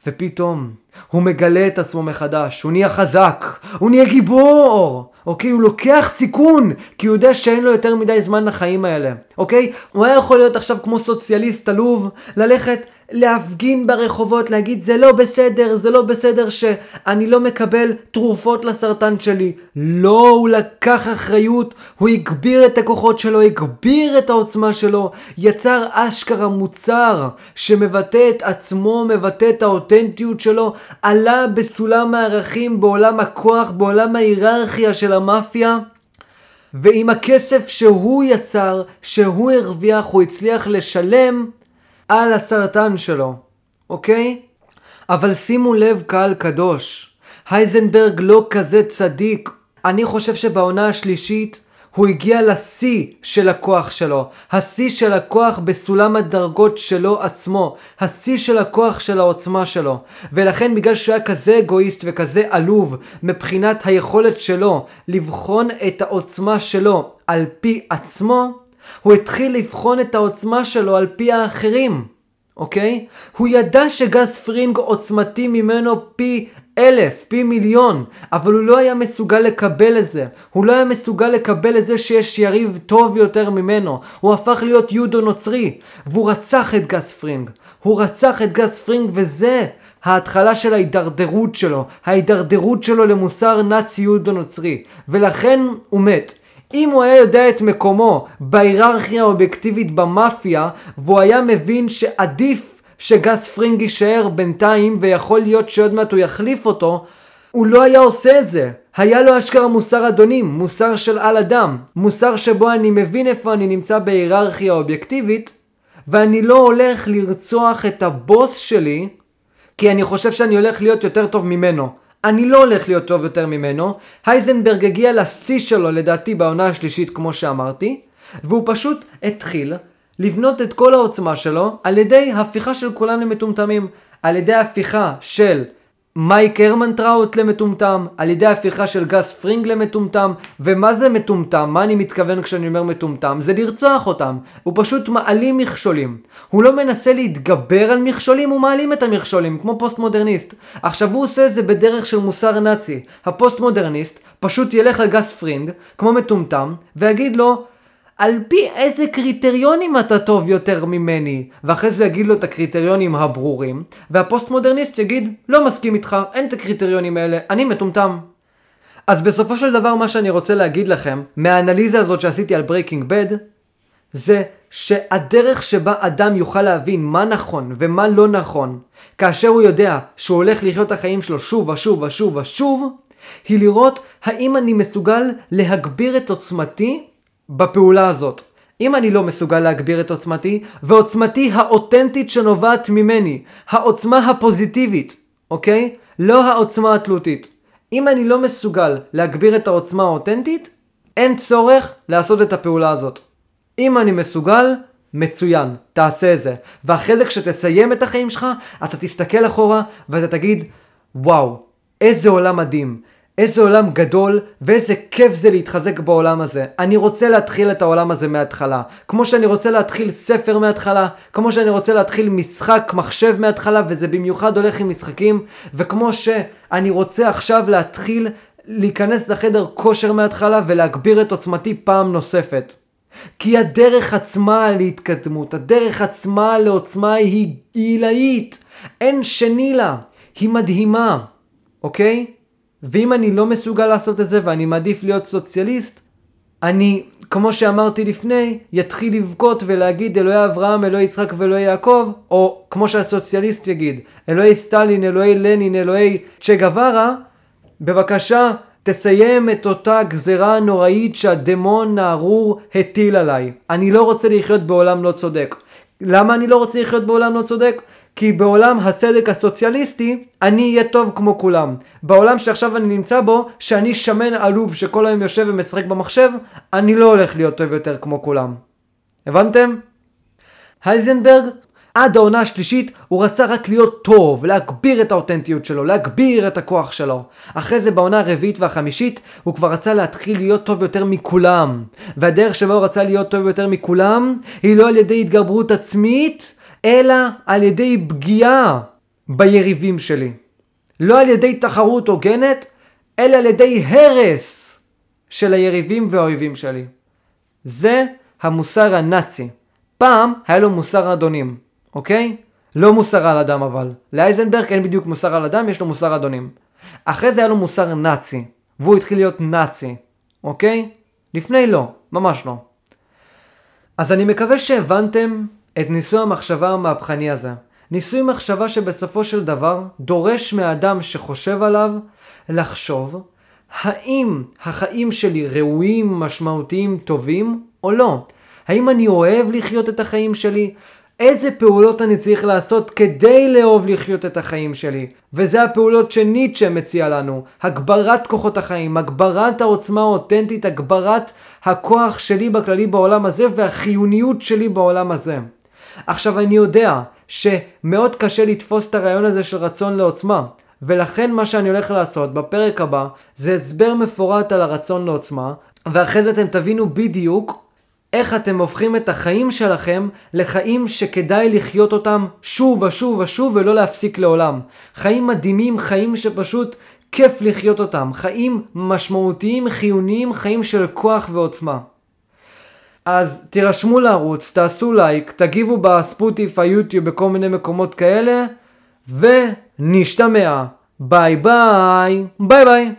ופתאום הוא מגלה את עצמו מחדש, הוא נהיה חזק, הוא נהיה גיבור, אוקיי? הוא לוקח סיכון, כי הוא יודע שאין לו יותר מדי זמן לחיים האלה, אוקיי? הוא היה יכול להיות עכשיו כמו סוציאליסט עלוב, ללכת להפגין ברחובות, להגיד זה לא בסדר, זה לא בסדר שאני לא מקבל תרופות לסרטן שלי. לא, הוא לקח אחריות, הוא הגביר את הכוחות שלו, הגביר את העוצמה שלו, יצר אשכרה מוצר שמבטא את עצמו, מבטא את האותנטיות שלו, עלה בסולם הערכים בעולם הכוח, בעולם ההיררכיה של המאפיה. ועם הכסף שהוא יצר, שהוא הרוויח, הוא הצליח לשלם על הסרטן שלו, אוקיי? אבל שימו לב קהל קדוש, הייזנברג לא כזה צדיק. אני חושב שבעונה השלישית הוא הגיע לשיא של הכוח שלו, השיא של הכוח בסולם הדרגות שלו עצמו, השיא של הכוח של העוצמה שלו. ולכן בגלל שהוא היה כזה אגואיסט וכזה עלוב מבחינת היכולת שלו לבחון את העוצמה שלו על פי עצמו, הוא התחיל לבחון את העוצמה שלו על פי האחרים, אוקיי? הוא ידע שגס פרינג עוצמתי ממנו פי אלף, פי מיליון, אבל הוא לא היה מסוגל לקבל את זה. הוא לא היה מסוגל לקבל את זה שיש יריב טוב יותר ממנו. הוא הפך להיות יודו נוצרי, והוא רצח את גס פרינג. הוא רצח את גס פרינג וזה ההתחלה של ההידרדרות שלו, ההידרדרות שלו למוסר נאצי יודו נוצרי, ולכן הוא מת. אם הוא היה יודע את מקומו בהיררכיה האובייקטיבית במאפיה, והוא היה מבין שעדיף שגס פרינג יישאר בינתיים, ויכול להיות שעוד מעט הוא יחליף אותו, הוא לא היה עושה את זה. היה לו אשכרה מוסר אדונים, מוסר של על אדם, מוסר שבו אני מבין איפה אני נמצא בהיררכיה אובייקטיבית, ואני לא הולך לרצוח את הבוס שלי, כי אני חושב שאני הולך להיות יותר טוב ממנו. אני לא הולך להיות טוב יותר ממנו. הייזנברג הגיע לשיא שלו לדעתי בעונה השלישית כמו שאמרתי, והוא פשוט התחיל לבנות את כל העוצמה שלו על ידי הפיכה של כולם למטומטמים. על ידי הפיכה של מייק הרמנטראוט למטומטם, על ידי הפיכה של גס פרינג למטומטם, ומה זה מטומטם? מה אני מתכוון כשאני אומר מטומטם? זה לרצוח אותם. הוא פשוט מעלים מכשולים. הוא לא מנסה להתגבר על מכשולים, הוא מעלים את המכשולים, כמו פוסט מודרניסט. עכשיו הוא עושה את זה בדרך של מוסר נאצי. הפוסט מודרניסט פשוט ילך לגס פרינג, כמו מטומטם, ויגיד לו, על פי איזה קריטריונים אתה טוב יותר ממני? ואחרי זה יגיד לו את הקריטריונים הברורים, והפוסט מודרניסט יגיד, לא מסכים איתך, אין את הקריטריונים האלה, אני מטומטם. אז בסופו של דבר מה שאני רוצה להגיד לכם, מהאנליזה הזאת שעשיתי על ברייקינג בד, זה שהדרך שבה אדם יוכל להבין מה נכון ומה לא נכון, כאשר הוא יודע שהוא הולך לחיות את החיים שלו שוב ושוב ושוב ושוב, היא לראות האם אני מסוגל להגביר את עוצמתי בפעולה הזאת. אם אני לא מסוגל להגביר את עוצמתי, ועוצמתי האותנטית שנובעת ממני, העוצמה הפוזיטיבית, אוקיי? לא העוצמה התלותית. אם אני לא מסוגל להגביר את העוצמה האותנטית, אין צורך לעשות את הפעולה הזאת. אם אני מסוגל, מצוין, תעשה את זה. ואחרי זה כשתסיים את החיים שלך, אתה תסתכל אחורה ואתה תגיד, וואו, איזה עולם מדהים. איזה עולם גדול ואיזה כיף זה להתחזק בעולם הזה. אני רוצה להתחיל את העולם הזה מההתחלה. כמו שאני רוצה להתחיל ספר מההתחלה, כמו שאני רוצה להתחיל משחק מחשב מההתחלה, וזה במיוחד הולך עם משחקים, וכמו שאני רוצה עכשיו להתחיל להיכנס לחדר כושר מההתחלה ולהגביר את עוצמתי פעם נוספת. כי הדרך עצמה להתקדמות, הדרך עצמה לעוצמה היא עילאית. אין שני לה. היא מדהימה, אוקיי? ואם אני לא מסוגל לעשות את זה ואני מעדיף להיות סוציאליסט, אני, כמו שאמרתי לפני, יתחיל לבכות ולהגיד אלוהי אברהם, אלוהי יצחק ואלוהי יעקב, או כמו שהסוציאליסט יגיד, אלוהי סטלין, אלוהי לנין, אלוהי צ'ה גווארה, בבקשה תסיים את אותה גזרה הנוראית שהדמון הארור הטיל עליי. אני לא רוצה לחיות בעולם לא צודק. למה אני לא רוצה לחיות בעולם לא צודק? כי בעולם הצדק הסוציאליסטי, אני אהיה טוב כמו כולם. בעולם שעכשיו אני נמצא בו, שאני שמן עלוב שכל היום יושב ומשחק במחשב, אני לא הולך להיות טוב יותר כמו כולם. הבנתם? הייזנברג, עד העונה השלישית הוא רצה רק להיות טוב, להגביר את האותנטיות שלו, להגביר את הכוח שלו. אחרי זה בעונה הרביעית והחמישית הוא כבר רצה להתחיל להיות טוב יותר מכולם. והדרך שבה הוא רצה להיות טוב יותר מכולם היא לא על ידי התגברות עצמית, אלא על ידי פגיעה ביריבים שלי. לא על ידי תחרות הוגנת, אלא על ידי הרס של היריבים והאויבים שלי. זה המוסר הנאצי. פעם היה לו מוסר אדונים, אוקיי? לא מוסר על אדם אבל. לאייזנברג אין בדיוק מוסר על אדם, יש לו מוסר אדונים. אחרי זה היה לו מוסר נאצי, והוא התחיל להיות נאצי, אוקיי? לפני לא, ממש לא. אז אני מקווה שהבנתם את ניסוי המחשבה המהפכני הזה. ניסוי מחשבה שבסופו של דבר דורש מהאדם שחושב עליו לחשוב האם החיים שלי ראויים, משמעותיים, טובים או לא. האם אני אוהב לחיות את החיים שלי? איזה פעולות אני צריך לעשות כדי לאהוב לחיות את החיים שלי. וזה הפעולות שניטשה מציע לנו. הגברת כוחות החיים, הגברת העוצמה האותנטית, הגברת הכוח שלי בכללי בעולם הזה והחיוניות שלי בעולם הזה. עכשיו אני יודע שמאוד קשה לתפוס את הרעיון הזה של רצון לעוצמה. ולכן מה שאני הולך לעשות בפרק הבא זה הסבר מפורט על הרצון לעוצמה, ואחרי זה אתם תבינו בדיוק איך אתם הופכים את החיים שלכם לחיים שכדאי לחיות אותם שוב ושוב ושוב ולא להפסיק לעולם. חיים מדהימים, חיים שפשוט כיף לחיות אותם. חיים משמעותיים, חיוניים, חיים של כוח ועוצמה. אז תירשמו לערוץ, תעשו לייק, תגיבו בספוטיפיי, יוטיוב, בכל מיני מקומות כאלה, ונשתמע. ביי ביי. ביי ביי.